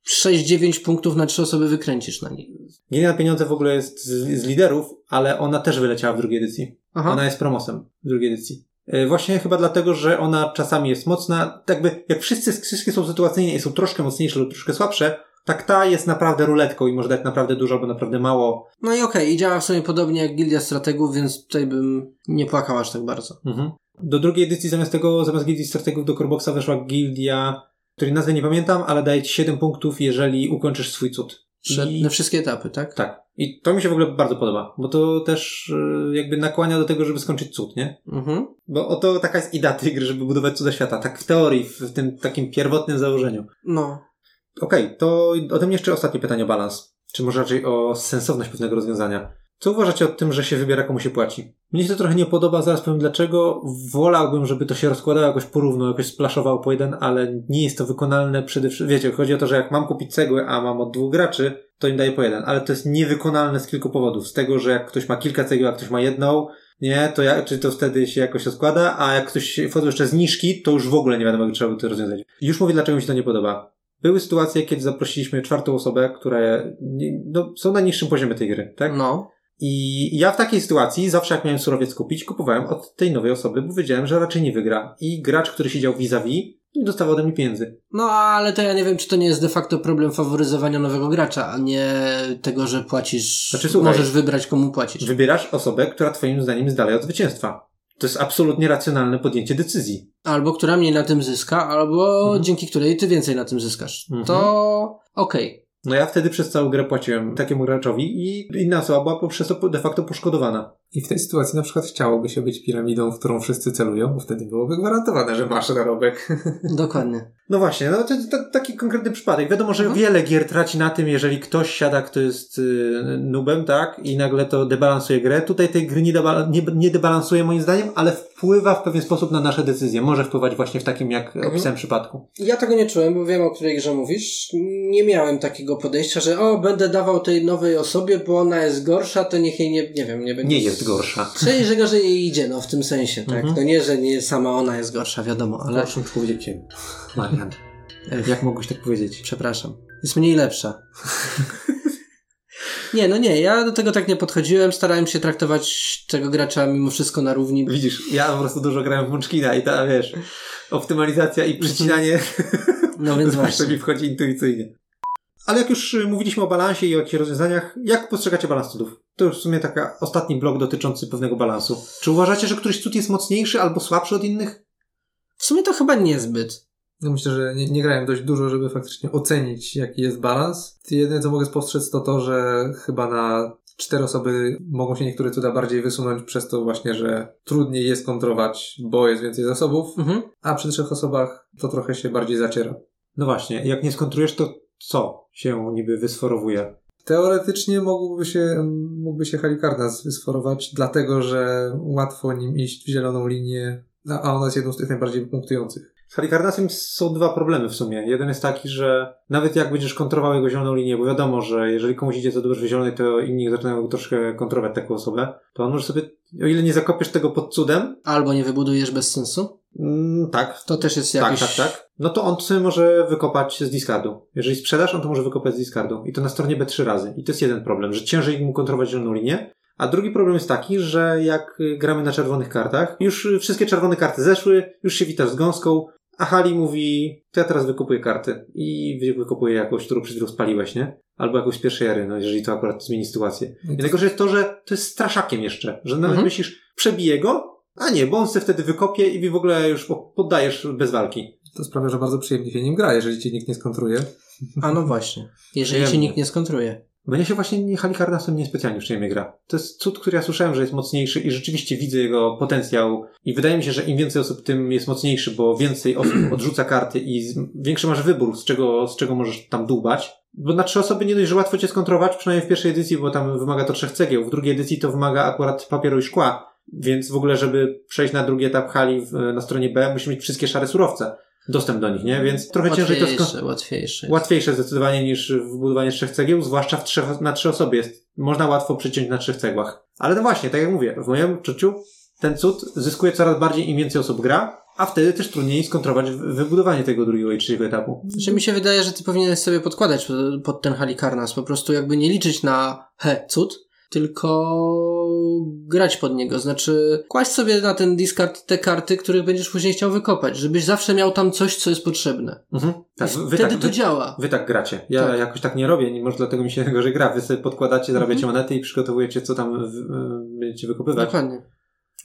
6-9 punktów na trzy osoby wykręcisz na niej. Gildia na pieniądze w ogóle jest z, z liderów, ale ona też wyleciała w drugiej edycji. Aha. Ona jest promosem w drugiej edycji. E, Właśnie chyba dlatego, że ona czasami jest mocna. Tak jakby, jak wszyscy, wszystkie są sytuacyjnie i są troszkę mocniejsze lub troszkę słabsze, tak ta jest naprawdę ruletką i może dać naprawdę dużo albo naprawdę mało. No i okej, i działa w sumie podobnie jak Gildia Strategów, więc tutaj bym nie płakał aż tak bardzo. Mhm. Do drugiej edycji zamiast tego, zamiast gildii strategów do Coreboxa weszła gildia, której nazwy nie pamiętam, ale daje ci 7 punktów, jeżeli ukończysz swój cud. I- Na wszystkie etapy, tak? Tak. I to mi się w ogóle bardzo podoba, bo to też e, jakby nakłania do tego, żeby skończyć cud, nie? Mhm. Bo oto taka jest idea tej gry, żeby budować cuda świata. Tak w teorii, w tym takim pierwotnym założeniu. No. Okej, to ode mnie jeszcze ostatnie pytanie o balans. Czy może raczej o sensowność pewnego rozwiązania. Co uważacie o tym, że się wybiera, komu się płaci? Mnie się to trochę nie podoba, zaraz powiem dlaczego. Wolałbym, żeby to się rozkładało jakoś porówno, jakoś splaszowało po jeden, ale nie jest to wykonalne przede wszystkim. Wiecie, chodzi o to, że jak mam kupić cegły, a mam od dwóch graczy, to im daję po jeden. Ale to jest niewykonalne z kilku powodów. Z tego, że jak ktoś ma kilka cegieł, a ktoś ma jedną, nie, to ja, czy to wtedy się jakoś rozkłada, a jak ktoś wchodzą jeszcze zniżki, to już w ogóle nie wiadomo, jak trzeba by to rozwiązać. Już mówię, dlaczego mi się to nie podoba. Były sytuacje, kiedy zaprosiliśmy czwartą osobę, które nie- no, są na niższym poziomie tej gry, tak? No. I ja w takiej sytuacji, zawsze jak miałem surowiec kupić, kupowałem od tej nowej osoby, bo wiedziałem, że raczej nie wygra. I gracz, który siedział vis-a-vis, nie dostawał ode mnie pieniędzy. No, ale to ja nie wiem, czy to nie jest de facto problem faworyzowania nowego gracza, a nie tego, że płacisz. Znaczy, słuchaj. możesz wybrać, komu płacisz. Wybierasz osobę, która twoim zdaniem jest dalej od zwycięstwa. To jest absolutnie racjonalne podjęcie decyzji. Albo która mniej na tym zyska, albo Mhm. dzięki której ty więcej na tym zyskasz. Mhm. To okej. No ja wtedy przez całą grę płaciłem takiemu graczowi i inna osoba była poprzez to de facto poszkodowana. I w tej sytuacji na przykład chciałoby się być piramidą, w którą wszyscy celują, bo wtedy byłoby gwarantowane, że masz dorobek. Dokładnie. No właśnie, no to jest ta- taki konkretny przypadek. Wiadomo, że Mhm. wiele gier traci na tym, jeżeli ktoś siada, kto jest y, nubem, tak? I nagle to debalansuje grę. Tutaj tej gry nie, deba- nie, nie debalansuje moim zdaniem, ale wpływa w pewien sposób na nasze decyzje. Może wpływać właśnie w takim, jak Mhm. opisałem przypadku. Ja tego nie czułem, bo wiem, o której grze mówisz. Nie miałem takiego podejścia, że o, będę dawał tej nowej osobie, bo ona jest gorsza, to niech jej nie, nie wiem, nie będzie. Nie jest gorsza. Czyli, że gorzej jej idzie, no w tym sensie, tak. Mhm. To nie, że nie sama ona jest gorsza, wiadomo, ale. Gorszym człowiekiem. Marian. Jak mogłeś tak powiedzieć? Przepraszam. Jest mniej lepsza. nie, no nie, ja do tego tak nie podchodziłem. Starałem się traktować tego gracza mimo wszystko na równi. Widzisz, ja po prostu dużo grałem w Munchkina i ta, wiesz, optymalizacja i przycinanie No więc to właśnie. mi wchodzi intuicyjnie. Ale jak już y, mówiliśmy o balansie i o jakichś rozwiązaniach, jak postrzegacie balans cudów? To już w sumie taki ostatni blok dotyczący pewnego balansu. Czy uważacie, że któryś cud jest mocniejszy albo słabszy od innych? W sumie to chyba niezbyt. Ja myślę, że nie, nie grałem dość dużo, żeby faktycznie ocenić, jaki jest balans. Jedyne, co mogę spostrzec, to to, że chyba na cztery osoby mogą się niektóre cuda bardziej wysunąć przez to właśnie, że trudniej jest kontrować, bo jest więcej zasobów, Mhm. a przy trzech osobach to trochę się bardziej zaciera. No właśnie, jak nie skontrujesz, to co się niby wysforowuje? Teoretycznie mógłby się, mógłby się Halikarnas sforować, dlatego że łatwo nim iść w zieloną linię, a ona jest jedną z tych najbardziej punktujących. Z Halikarnasem są dwa problemy w sumie. Jeden jest taki, że nawet jak będziesz kontrolował jego zieloną linię, bo wiadomo, że jeżeli komuś idzie za dobrze w zielonej, to inni zaczynają troszkę kontrolować taką osobę, to on może sobie, o ile nie zakopiesz tego pod cudem, Albo nie wybudujesz bez sensu. Mm, tak, To też jest tak, jakiś... tak, tak, no to on sobie może wykopać z discardu. Jeżeli sprzedasz, on to może wykopać z discardu. I to na stronie B trzy razy. I to jest jeden problem, że ciężej mu kontrolować zieloną linię. A drugi problem jest taki, że jak gramy na czerwonych kartach, już wszystkie czerwone karty zeszły, już się witasz z gąską, a Hali mówi, to ja teraz wykupuję karty i wy- wykupuję jakąś, którą przed chwilą spaliłeś, nie? Albo jakąś z pierwszej ery, no jeżeli to akurat zmieni sytuację. I najgorsze jest to, że to jest straszakiem jeszcze, że nawet Mhm. myślisz, przebiję go, a nie, bo on se wtedy wykopie i w ogóle już po- poddajesz bez walki. To sprawia, że bardzo przyjemnie się nim gra, jeżeli cię nikt nie skontruje. A no właśnie. Jeżeli cię nikt nie skontruje. Mnie się właśnie nie- Halikarnasem niespecjalnie przyjemnie gra. To jest cud, który ja słyszałem, że jest mocniejszy i rzeczywiście widzę jego potencjał i wydaje mi się, że im więcej osób, tym jest mocniejszy, bo więcej osób odrzuca karty i większy masz wybór, z czego, z czego możesz tam dłubać. Bo na trzy osoby nie dość, że łatwo cię skontrować, przynajmniej w pierwszej edycji, bo tam wymaga to trzech cegieł. W drugiej edycji to wymaga akurat papieru i szkła. Więc w ogóle, żeby przejść na drugi etap hali w, na stronie B, musimy mieć wszystkie szare surowce. Dostęp do nich, nie? Więc trochę ciężej to skon- Łatwiejsze, łatwiejsze. Zdecydowanie niż wbudowanie trzech cegieł, zwłaszcza w trzech, na trzy osoby jest. Można łatwo przyciąć na trzech cegłach. Ale no właśnie, tak jak mówię, w moim odczuciu ten cud zyskuje coraz bardziej im więcej osób gra, a wtedy też trudniej skontrować wy- wybudowanie tego drugiego i trzeciego etapu. Że mi się wydaje, że ty powinieneś sobie podkładać pod, pod ten Halikarnas. Po prostu jakby nie liczyć na he, cud, tylko grać pod niego. Znaczy, kłaść sobie na ten discard te karty, których będziesz później chciał wykopać, żebyś zawsze miał tam coś, co jest potrzebne. Mhm. Tak, wtedy tak, to wy, działa. wy tak gracie. Ja Tak. jakoś tak nie robię, nie może dlatego mi się gorzej gra. Wy sobie podkładacie, zarabiacie monety i przygotowujecie, co tam w, y, będziecie wykopywać. Dokładnie.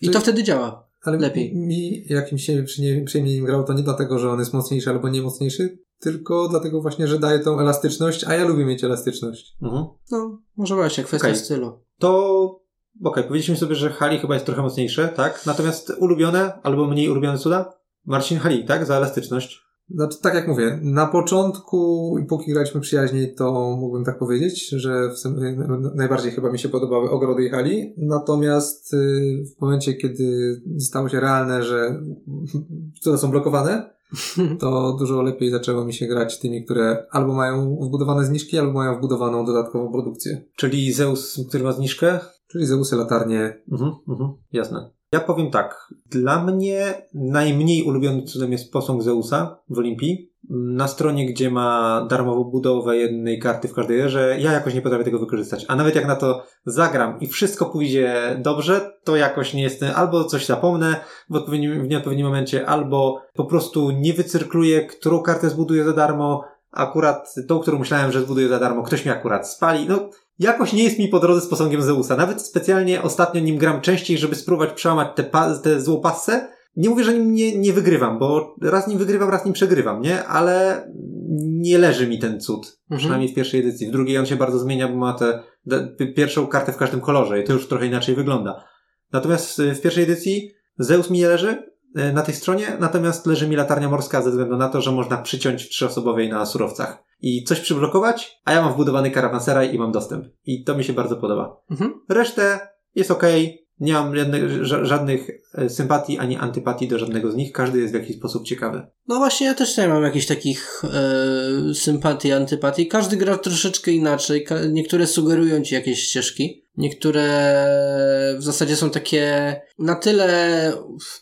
I Czyli- to wtedy działa. Ale Lepiej. mi, jak mi się przyjemnie nim grał, to nie dlatego, że on jest mocniejszy albo nie mocniejszy, tylko dlatego właśnie, że daje tą elastyczność, a ja lubię mieć elastyczność. Mhm. No, może właśnie, kwestia Okej. stylu. To okej, powiedzieliśmy sobie, że Hali chyba jest trochę mocniejsze, tak? Natomiast ulubione albo mniej ulubione cuda? Marcin Hali, tak? Za elastyczność. Znaczy, tak jak mówię, na początku, i póki graliśmy przyjaźniej, to mógłbym tak powiedzieć, że w sumie najbardziej chyba mi się podobały ogrody i hali. Natomiast y, w momencie, kiedy stało się realne, że cuda są blokowane, to dużo lepiej zaczęło mi się grać tymi, które albo mają wbudowane zniżki, albo mają wbudowaną dodatkową produkcję. Czyli Zeus, który ma zniżkę? Czyli Zeusy, latarnie. Mhm, mhm, jasne. Ja powiem tak. Dla mnie najmniej ulubionym cudem jest posąg Zeusa w Olimpii. Na stronie, gdzie ma darmową budowę jednej karty w każdej erze, ja jakoś nie potrafię tego wykorzystać. A nawet jak na to zagram i wszystko pójdzie dobrze, to jakoś nie jestem, albo coś zapomnę w, odpowiednim, w nieodpowiednim momencie, albo po prostu nie wycyrkluję, którą kartę zbuduję za darmo, akurat tą, którą myślałem, że zbuduję za darmo, ktoś mi akurat spali. No, jakoś nie jest mi po drodze z posągiem Zeusa. Nawet specjalnie ostatnio nim gram częściej, żeby spróbować przełamać tę pa- tę złą passę. Nie mówię, że nim nie, nie wygrywam, bo raz nim wygrywam, raz nim przegrywam, nie? Ale nie leży mi ten cud. Mhm. Przynajmniej w pierwszej edycji. W drugiej on się bardzo zmienia, bo ma tę pierwszą kartę w każdym kolorze i to już trochę inaczej wygląda. Natomiast y, w pierwszej edycji Zeus mi nie leży y, na tej stronie, natomiast leży mi latarnia morska ze względu na to, że można przyciąć w trzyosobowej na surowcach i coś przyblokować, a ja mam wbudowany karawanseraj i mam dostęp. I to mi się bardzo podoba. Mhm. Resztę jest okej. Nie mam żadnych, ża- żadnych e, sympatii ani antypatii do żadnego z nich. Każdy jest w jakiś sposób ciekawy. No właśnie, ja też nie mam jakichś takich e, sympatii, antypatii. Każdy gra troszeczkę inaczej. Niektóre sugerują ci jakieś ścieżki. Niektóre w zasadzie są takie na tyle,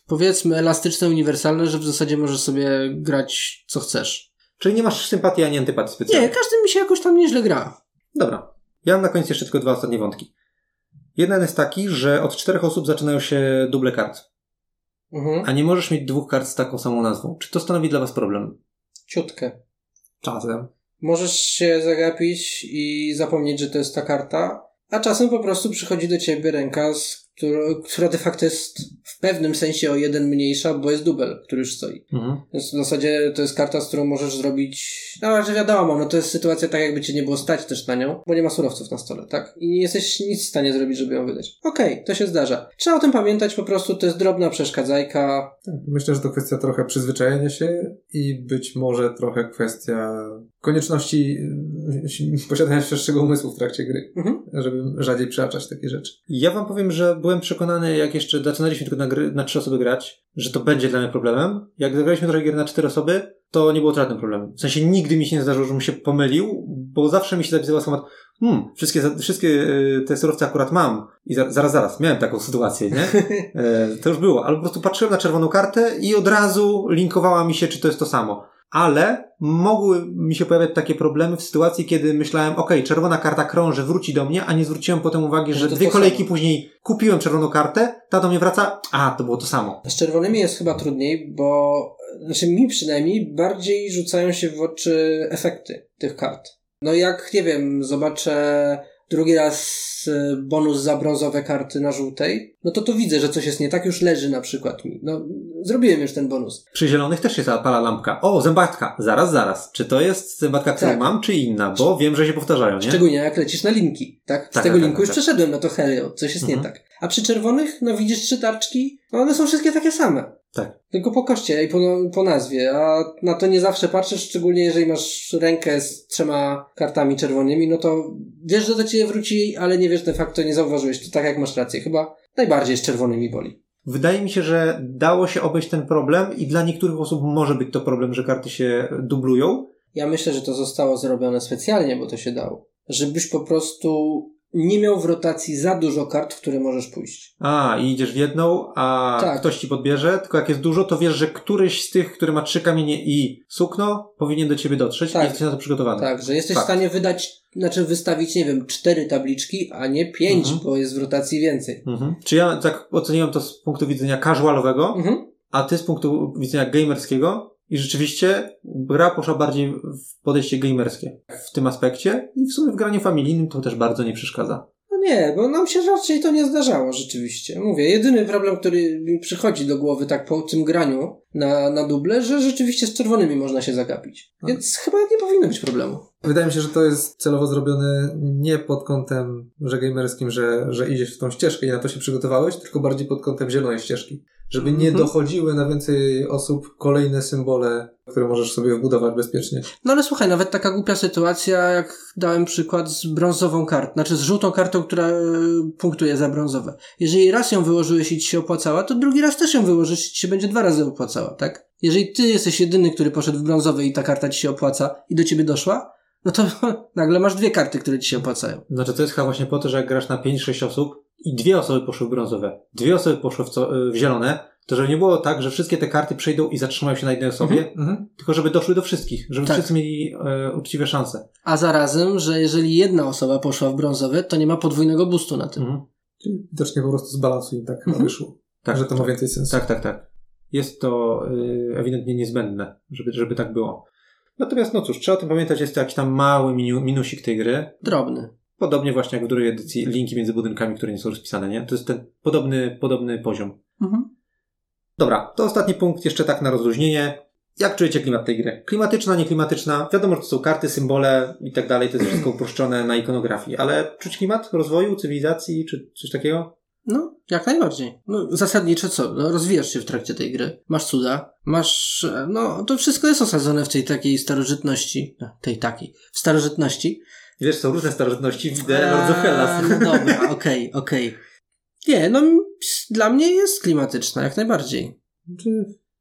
powiedzmy, elastyczne, uniwersalne, że w zasadzie możesz sobie grać co chcesz. Czyli nie masz sympatii ani antypatii specjalnie. Nie, każdy mi się jakoś tam nieźle gra. Dobra. Ja mam na koniec jeszcze tylko dwa ostatnie wątki. Jeden jest taki, że od czterech osób zaczynają się duble kart. Mhm. A nie możesz mieć dwóch kart z taką samą nazwą. Czy to stanowi dla was problem? Ciutkę. Czasem. Możesz się zagapić i zapomnieć, że to jest ta karta, a czasem po prostu przychodzi do ciebie ręka, z która, de facto jest w pewnym sensie o jeden mniejsza, bo jest dubel, który już stoi. Mhm. Więc w zasadzie to jest karta, z którą możesz zrobić. No, że wiadomo, no to jest sytuacja tak, jakby cię nie było stać też na nią, bo nie ma surowców na stole, tak? I nie jesteś nic w stanie zrobić, żeby ją wydać. Okej, to się zdarza. Trzeba o tym pamiętać, po prostu to jest drobna przeszkadzajka. Tak, Myślę, że to kwestia trochę przyzwyczajenia się i być może trochę kwestia konieczności y, posiadania szerszego umysłu w trakcie gry, Mhm. żeby rzadziej przeaczać takie rzeczy. Ja wam powiem, że byłem przekonany, jak jeszcze zaczynaliśmy tylko na, gry, na trzy osoby grać, że to będzie dla mnie problemem. Jak zagraliśmy trochę gier na cztery osoby, to nie było żadnym problemem. W sensie nigdy mi się nie zdarzyło, żebym się pomylił, bo zawsze mi się zapisywał schemat, hmm, wszystkie, wszystkie y, te surowce akurat mam. I za, zaraz, zaraz, miałem taką sytuację, nie? E, to już było, ale po prostu patrzyłem na czerwoną kartę i od razu linkowała mi się, czy to jest to samo. Ale mogły mi się pojawiać takie problemy w sytuacji, kiedy myślałem, ok, czerwona karta krąży, wróci do mnie, a nie zwróciłem potem uwagi, Że że dwie kolejki samo. później kupiłem czerwoną kartę, ta do mnie wraca, a, to było to samo. Z czerwonymi jest chyba trudniej, bo znaczy mi przynajmniej bardziej rzucają się w oczy efekty tych kart. No jak, nie wiem, zobaczę drugi raz y, bonus za brązowe karty na żółtej, no to to widzę, że coś jest nie tak, już leży na przykład mi. No, zrobiłem już ten bonus. Przy zielonych też się zapala lampka. O, zębatka. Zaraz, zaraz. Czy to jest zębatka, którą Tak. mam, czy inna? Bo wiem, że się powtarzają, nie? Szczególnie jak lecisz na linki, tak? Z Tak, tego tak, linku tak, już tak. przeszedłem, no to helio, coś jest nie Mhm. tak. A przy czerwonych, no widzisz trzy tarczki, no one są wszystkie takie same. Tak. Tylko po koszcie i po, po nazwie, a na to nie zawsze patrzysz, szczególnie jeżeli masz rękę z trzema kartami czerwonymi, no to wiesz, że do ciebie wróci, ale nie wiesz de facto, nie zauważyłeś. To tak jak masz rację, chyba najbardziej z czerwonymi boli. Wydaje mi się, że dało się obejść ten problem i dla niektórych osób może być to problem, że karty się dublują. Ja myślę, że to zostało zrobione specjalnie, bo to się dało. Żebyś po prostu nie miał w rotacji za dużo kart, w które możesz pójść. A, i idziesz w jedną, a Tak. ktoś ci podbierze, tylko jak jest dużo, to wiesz, że któryś z tych, który ma trzy kamienie i sukno, powinien do ciebie dotrzeć Tak. i jesteś na to przygotowany. Tak, że jesteś Fakt. w stanie wydać, znaczy wystawić, nie wiem, cztery tabliczki, a nie pięć, Mhm. bo jest w rotacji więcej. Mhm. Czy ja tak oceniłem to z punktu widzenia casualowego, Mhm. a ty z punktu widzenia gamerskiego i rzeczywiście gra poszła bardziej w podejście gamerskie w tym aspekcie i w sumie w graniu familijnym to też bardzo nie przeszkadza. No nie, bo nam się raczej to nie zdarzało rzeczywiście. Mówię, jedyny problem, który mi przychodzi do głowy tak po tym graniu na, na duble, że rzeczywiście z czerwonymi można się zagapić. No. Więc chyba nie powinno być problemu. Wydaje mi się, że to jest celowo zrobione nie pod kątem, że gamerskim, że, że idziesz w tą ścieżkę i na to się przygotowałeś, tylko bardziej pod kątem zielonej ścieżki. Żeby nie Mhm. dochodziły na więcej osób kolejne symbole, które możesz sobie wbudować bezpiecznie. No ale słuchaj, nawet taka głupia sytuacja, jak dałem przykład z brązową kartą, znaczy z żółtą kartą, która e, punktuje za brązowe. Jeżeli raz ją wyłożyłeś i ci się opłacała, to drugi raz też ją wyłożysz i ci się będzie dwa razy opłacała, tak? Jeżeli ty jesteś jedyny, który poszedł w brązowy i ta karta ci się opłaca i do ciebie doszła, no to nagle masz dwie karty, które ci się opłacają. Znaczy to jest chyba właśnie po to, że jak grasz na 5-6 osób i dwie osoby poszły w brązowe, dwie osoby poszły w, co, w zielone, to żeby nie było tak, że wszystkie te karty przejdą i zatrzymają się na jednej osobie, Mhm. tylko żeby doszły do wszystkich, żeby Tak. wszyscy mieli e, uczciwe szanse. A zarazem, że jeżeli jedna osoba poszła w brązowe, to nie ma podwójnego boostu na tym. Mhm. Czyli widocznie po prostu z balansu im tak chyba Mhm. wyszło. Tak, że to ma tak. więcej sensu. Tak, tak, tak. Jest to y, ewidentnie niezbędne, żeby, żeby tak było. Natomiast no cóż, trzeba o tym pamiętać, jest to jakiś tam mały minu, minusik tej gry. Drobny. Podobnie właśnie jak w drugiej edycji linki między budynkami, które nie są rozpisane, nie? To jest ten podobny, podobny poziom. Mhm. Dobra, to ostatni punkt jeszcze tak na rozluźnienie. Jak czujecie klimat tej gry? Klimatyczna, nieklimatyczna? Wiadomo, że to są karty, symbole i tak dalej, to jest wszystko uproszczone na ikonografii, ale czuć klimat rozwoju, cywilizacji czy coś takiego? No, jak najbardziej. No, zasadniczo co? No, rozwijasz się w trakcie tej gry. Masz cuda, masz, e, no, to wszystko jest osadzone w tej takiej starożytności, no, tej takiej, w starożytności. Wiesz, są różne starożytności, widzę Eee, Hellas. No dobra, okej, okej. Nie, no, dla mnie jest klimatyczna, jak najbardziej. Czy,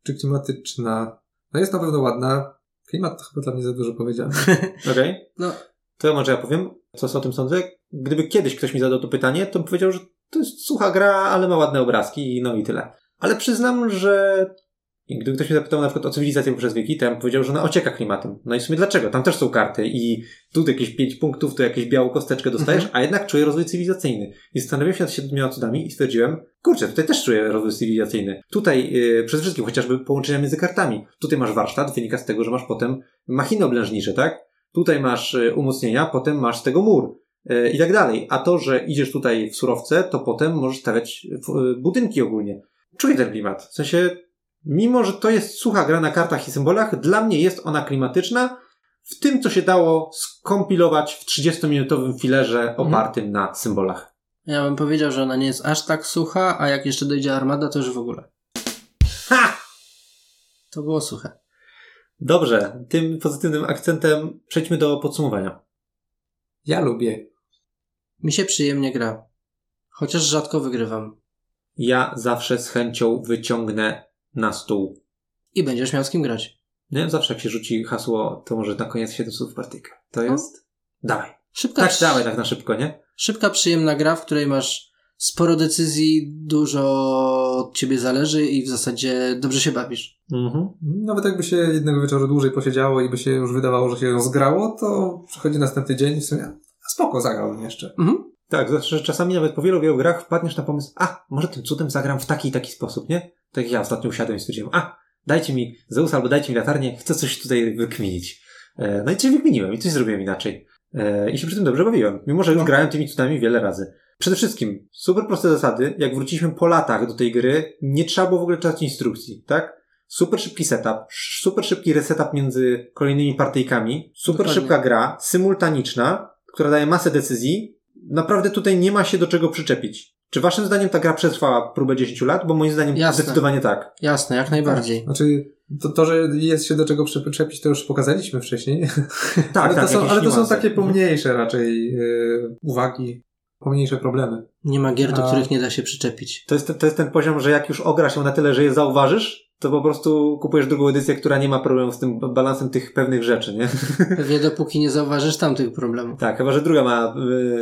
czy klimatyczna? No jest na pewno ładna. Klimat to chyba dla mnie za dużo powiedziane. Okej? No, To może ja powiem, co o tym sądzę. Gdyby kiedyś ktoś mi zadał to pytanie, to bym powiedział, że to jest sucha gra, ale ma ładne obrazki i no i tyle. Ale przyznam, że gdyby ktoś mnie zapytał na przykład o cywilizację poprzez wieki, to ja bym powiedział, że ona ocieka klimatem. No i w sumie dlaczego? Tam też są karty i tu jakieś pięć punktów, tu jakieś białą kosteczkę dostajesz, a jednak czuję rozwój cywilizacyjny. I zastanawiałem się nad siedmioma cudami i stwierdziłem, kurczę, tutaj też czuję rozwój cywilizacyjny. Tutaj yy, przede wszystkim chociażby połączenia między kartami. Tutaj masz warsztat, wynika z tego, że masz potem machiny oblężnicze, tak? Tutaj masz y, umocnienia, potem masz z tego mur y, i tak dalej. A to, że idziesz tutaj w surowce, to potem możesz stawiać y, budynki ogólnie. Czuję ten klimat. W sensie, mimo że to jest sucha gra na kartach i symbolach, dla mnie jest ona klimatyczna w tym, co się dało skompilować w 30-minutowym filerze opartym na symbolach. ja bym powiedział, że ona nie jest aż tak sucha, a jak jeszcze dojdzie armada, to już w ogóle. Ha! To było suche. Dobrze, tym pozytywnym akcentem przejdźmy do podsumowania. Ja lubię. Mi się przyjemnie gra. Chociaż rzadko wygrywam. Ja zawsze z chęcią wyciągnę na stół. I będziesz miał z kim grać. Nie? Zawsze jak się rzuci hasło, to może na koniec 7 słów partyjkę. To No. jest... Dawaj. Szybka, Tak, dawaj tak na szybko, nie? szybka, przyjemna gra, w której masz sporo decyzji, dużo od ciebie zależy i w zasadzie dobrze się bawisz. Mhm. Nawet jakby się jednego wieczoru dłużej posiedziało i by się już wydawało, że się zgrało, to przychodzi następny dzień i w sumie spoko, zagrałbym jeszcze. Mhm. Tak, zawsze czasami nawet po wielu, wielu grach wpadniesz na pomysł, a, może tym cudem zagram w taki i taki sposób, nie? Tak jak ja ostatnio usiadłem i stwierdziłem, a, dajcie mi Zeus albo dajcie mi latarnię, chcę coś tutaj wykminić. E, no i coś wykminiłem i coś zrobiłem inaczej. E, I się przy tym dobrze bawiłem, mimo że już No. grałem tymi cudami wiele razy. Przede wszystkim, super proste zasady, jak wróciliśmy po latach do tej gry, nie trzeba było w ogóle czytać instrukcji, tak? Super szybki setup, super szybki resetup między kolejnymi partyjkami, super Dokładnie. szybka gra, symultaniczna, która daje masę decyzji. Naprawdę tutaj nie ma się do czego przyczepić. Czy waszym zdaniem ta gra przetrwała próbę 10 lat? Bo moim zdaniem Jasne. zdecydowanie tak. Jasne, jak najbardziej. Znaczy, to, to, że jest się do czego przyczepić, to już pokazaliśmy wcześniej. Tak, ale, tak, to są, ale to są takie pomniejsze raczej yy, uwagi, pomniejsze problemy. Nie ma gier, do A. których nie da się przyczepić. To jest, ten- to jest ten poziom, że jak już ogra się na tyle, że je zauważysz, to po prostu kupujesz drugą edycję, która nie ma problemu z tym balansem tych pewnych rzeczy, nie? Pewnie dopóki nie zauważysz tamtych problemów. Tak, chyba, że druga ma.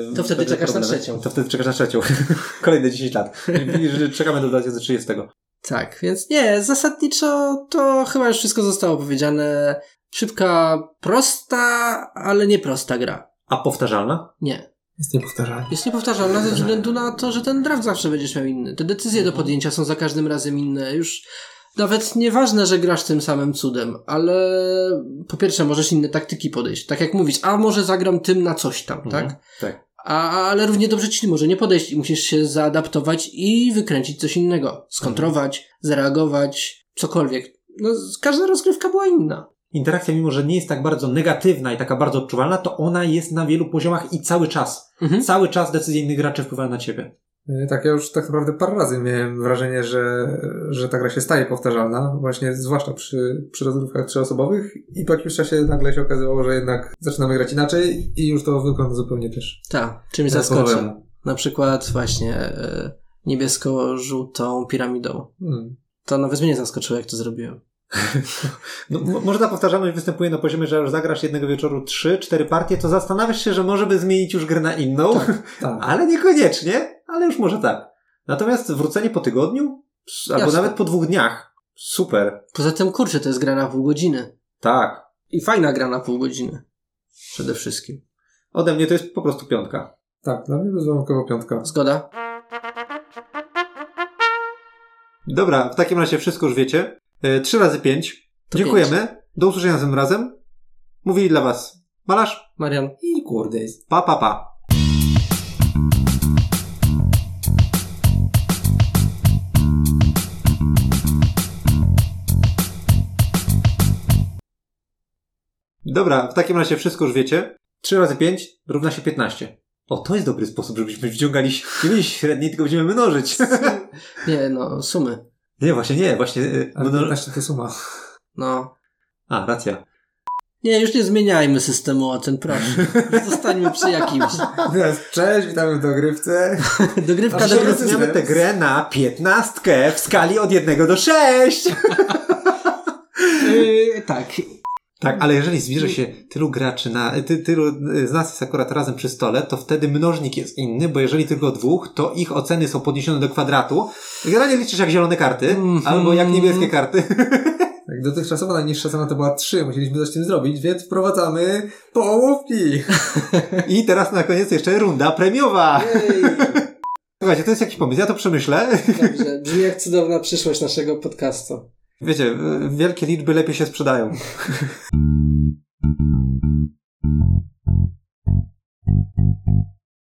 Yy, To wtedy czekasz na problemy. trzecią. To wtedy czekasz na trzecią. Kolejne 10 lat. Czekamy do 2030. Tak, więc nie, zasadniczo to chyba już wszystko zostało powiedziane. Szybka, prosta, ale nie prosta gra. A powtarzalna? Nie. Jest niepowtarzalne. Jest niepowtarzalna ze względu na to, że ten draft zawsze będziesz miał inny. Te decyzje do podjęcia są za każdym razem inne. Już nawet nieważne, że grasz tym samym cudem, ale po pierwsze możesz inne taktyki podejść. Tak jak mówisz, a może zagram tym na coś tam, tak? Mhm. Tak. A, ale równie dobrze ci może nie podejść i musisz się zaadaptować i wykręcić coś innego. Skontrować, zareagować, cokolwiek. No, każda rozgrywka była inna. Interakcja, mimo że nie jest tak bardzo negatywna i taka bardzo odczuwalna, to ona jest na wielu poziomach i cały czas. Mhm. Cały czas decyzje innych graczy wpływają na ciebie. Yy, Tak, ja już tak naprawdę parę razy miałem wrażenie, że, że ta gra się staje powtarzalna, właśnie zwłaszcza przy, przy rozgrywkach trzyosobowych i po jakimś czasie nagle się okazywało, że jednak zaczynamy grać inaczej i już to wygląda zupełnie też Tak, czymś po zaskoczy. Na przykład właśnie e, niebiesko-żółtą piramidą. Hmm. To nawet mnie zaskoczyło, jak to zrobiłem. No, mo- może ta powtarzalność występuje na poziomie, że już zagrasz jednego wieczoru trzy, cztery partie, to zastanawiasz się, że może by zmienić już grę na inną, Tak. ale niekoniecznie, ale już może tak. Natomiast wrócenie po tygodniu, albo Jasne. nawet po dwóch dniach, super. Poza tym, kurczę, to jest gra na pół godziny. Tak. I fajna gra na pół godziny. Przede wszystkim. Ode mnie to jest po prostu piątka. Tak, dla mnie bezwarunkowo piątka. Zgoda? Dobra, w takim razie wszystko już wiecie. E, Trzy razy pięć. To Dziękujemy. Do usłyszenia następnym razem. Mówili dla Was Malarz. Marian. I kurde jest. Pa, pa, pa. Dobra, w takim razie wszystko już wiecie. 3 razy 5 równa się 15. O, to jest dobry sposób, żebyśmy wciągali nie będzie średniej, tylko będziemy mnożyć. Nie, no, sumy. Nie, właśnie nie, właśnie... y, Ale mno- 15 to suma. No. A, racja. Nie, już nie zmieniajmy systemu ocen, proszę. Zostańmy przy jakimś. Teraz, cześć, witamy w dogrywce. Dogrywka A do dzisiaj gry. jest- Zmieniamy tę grę na 15 w skali od 1 do 6. Yy, tak. Tak, ale jeżeli zbierze się tylu graczy na, ty, tylu z nas jest akurat razem przy stole, to wtedy mnożnik jest inny, bo jeżeli tylko dwóch, to ich oceny są podniesione do kwadratu. Generalnie liczysz jak zielone karty, Mhm. albo jak niebieskie karty. Tak, dotychczasowa najniższa cena to była 3, musieliśmy coś z tym zrobić, więc wprowadzamy połówki. I teraz na koniec jeszcze runda premiowa. Jej. Słuchajcie, to jest jakiś pomysł, ja to przemyślę. Dobrze, brzmi jak cudowna przyszłość naszego podcastu. Wiecie, wielkie liczby lepiej się sprzedają.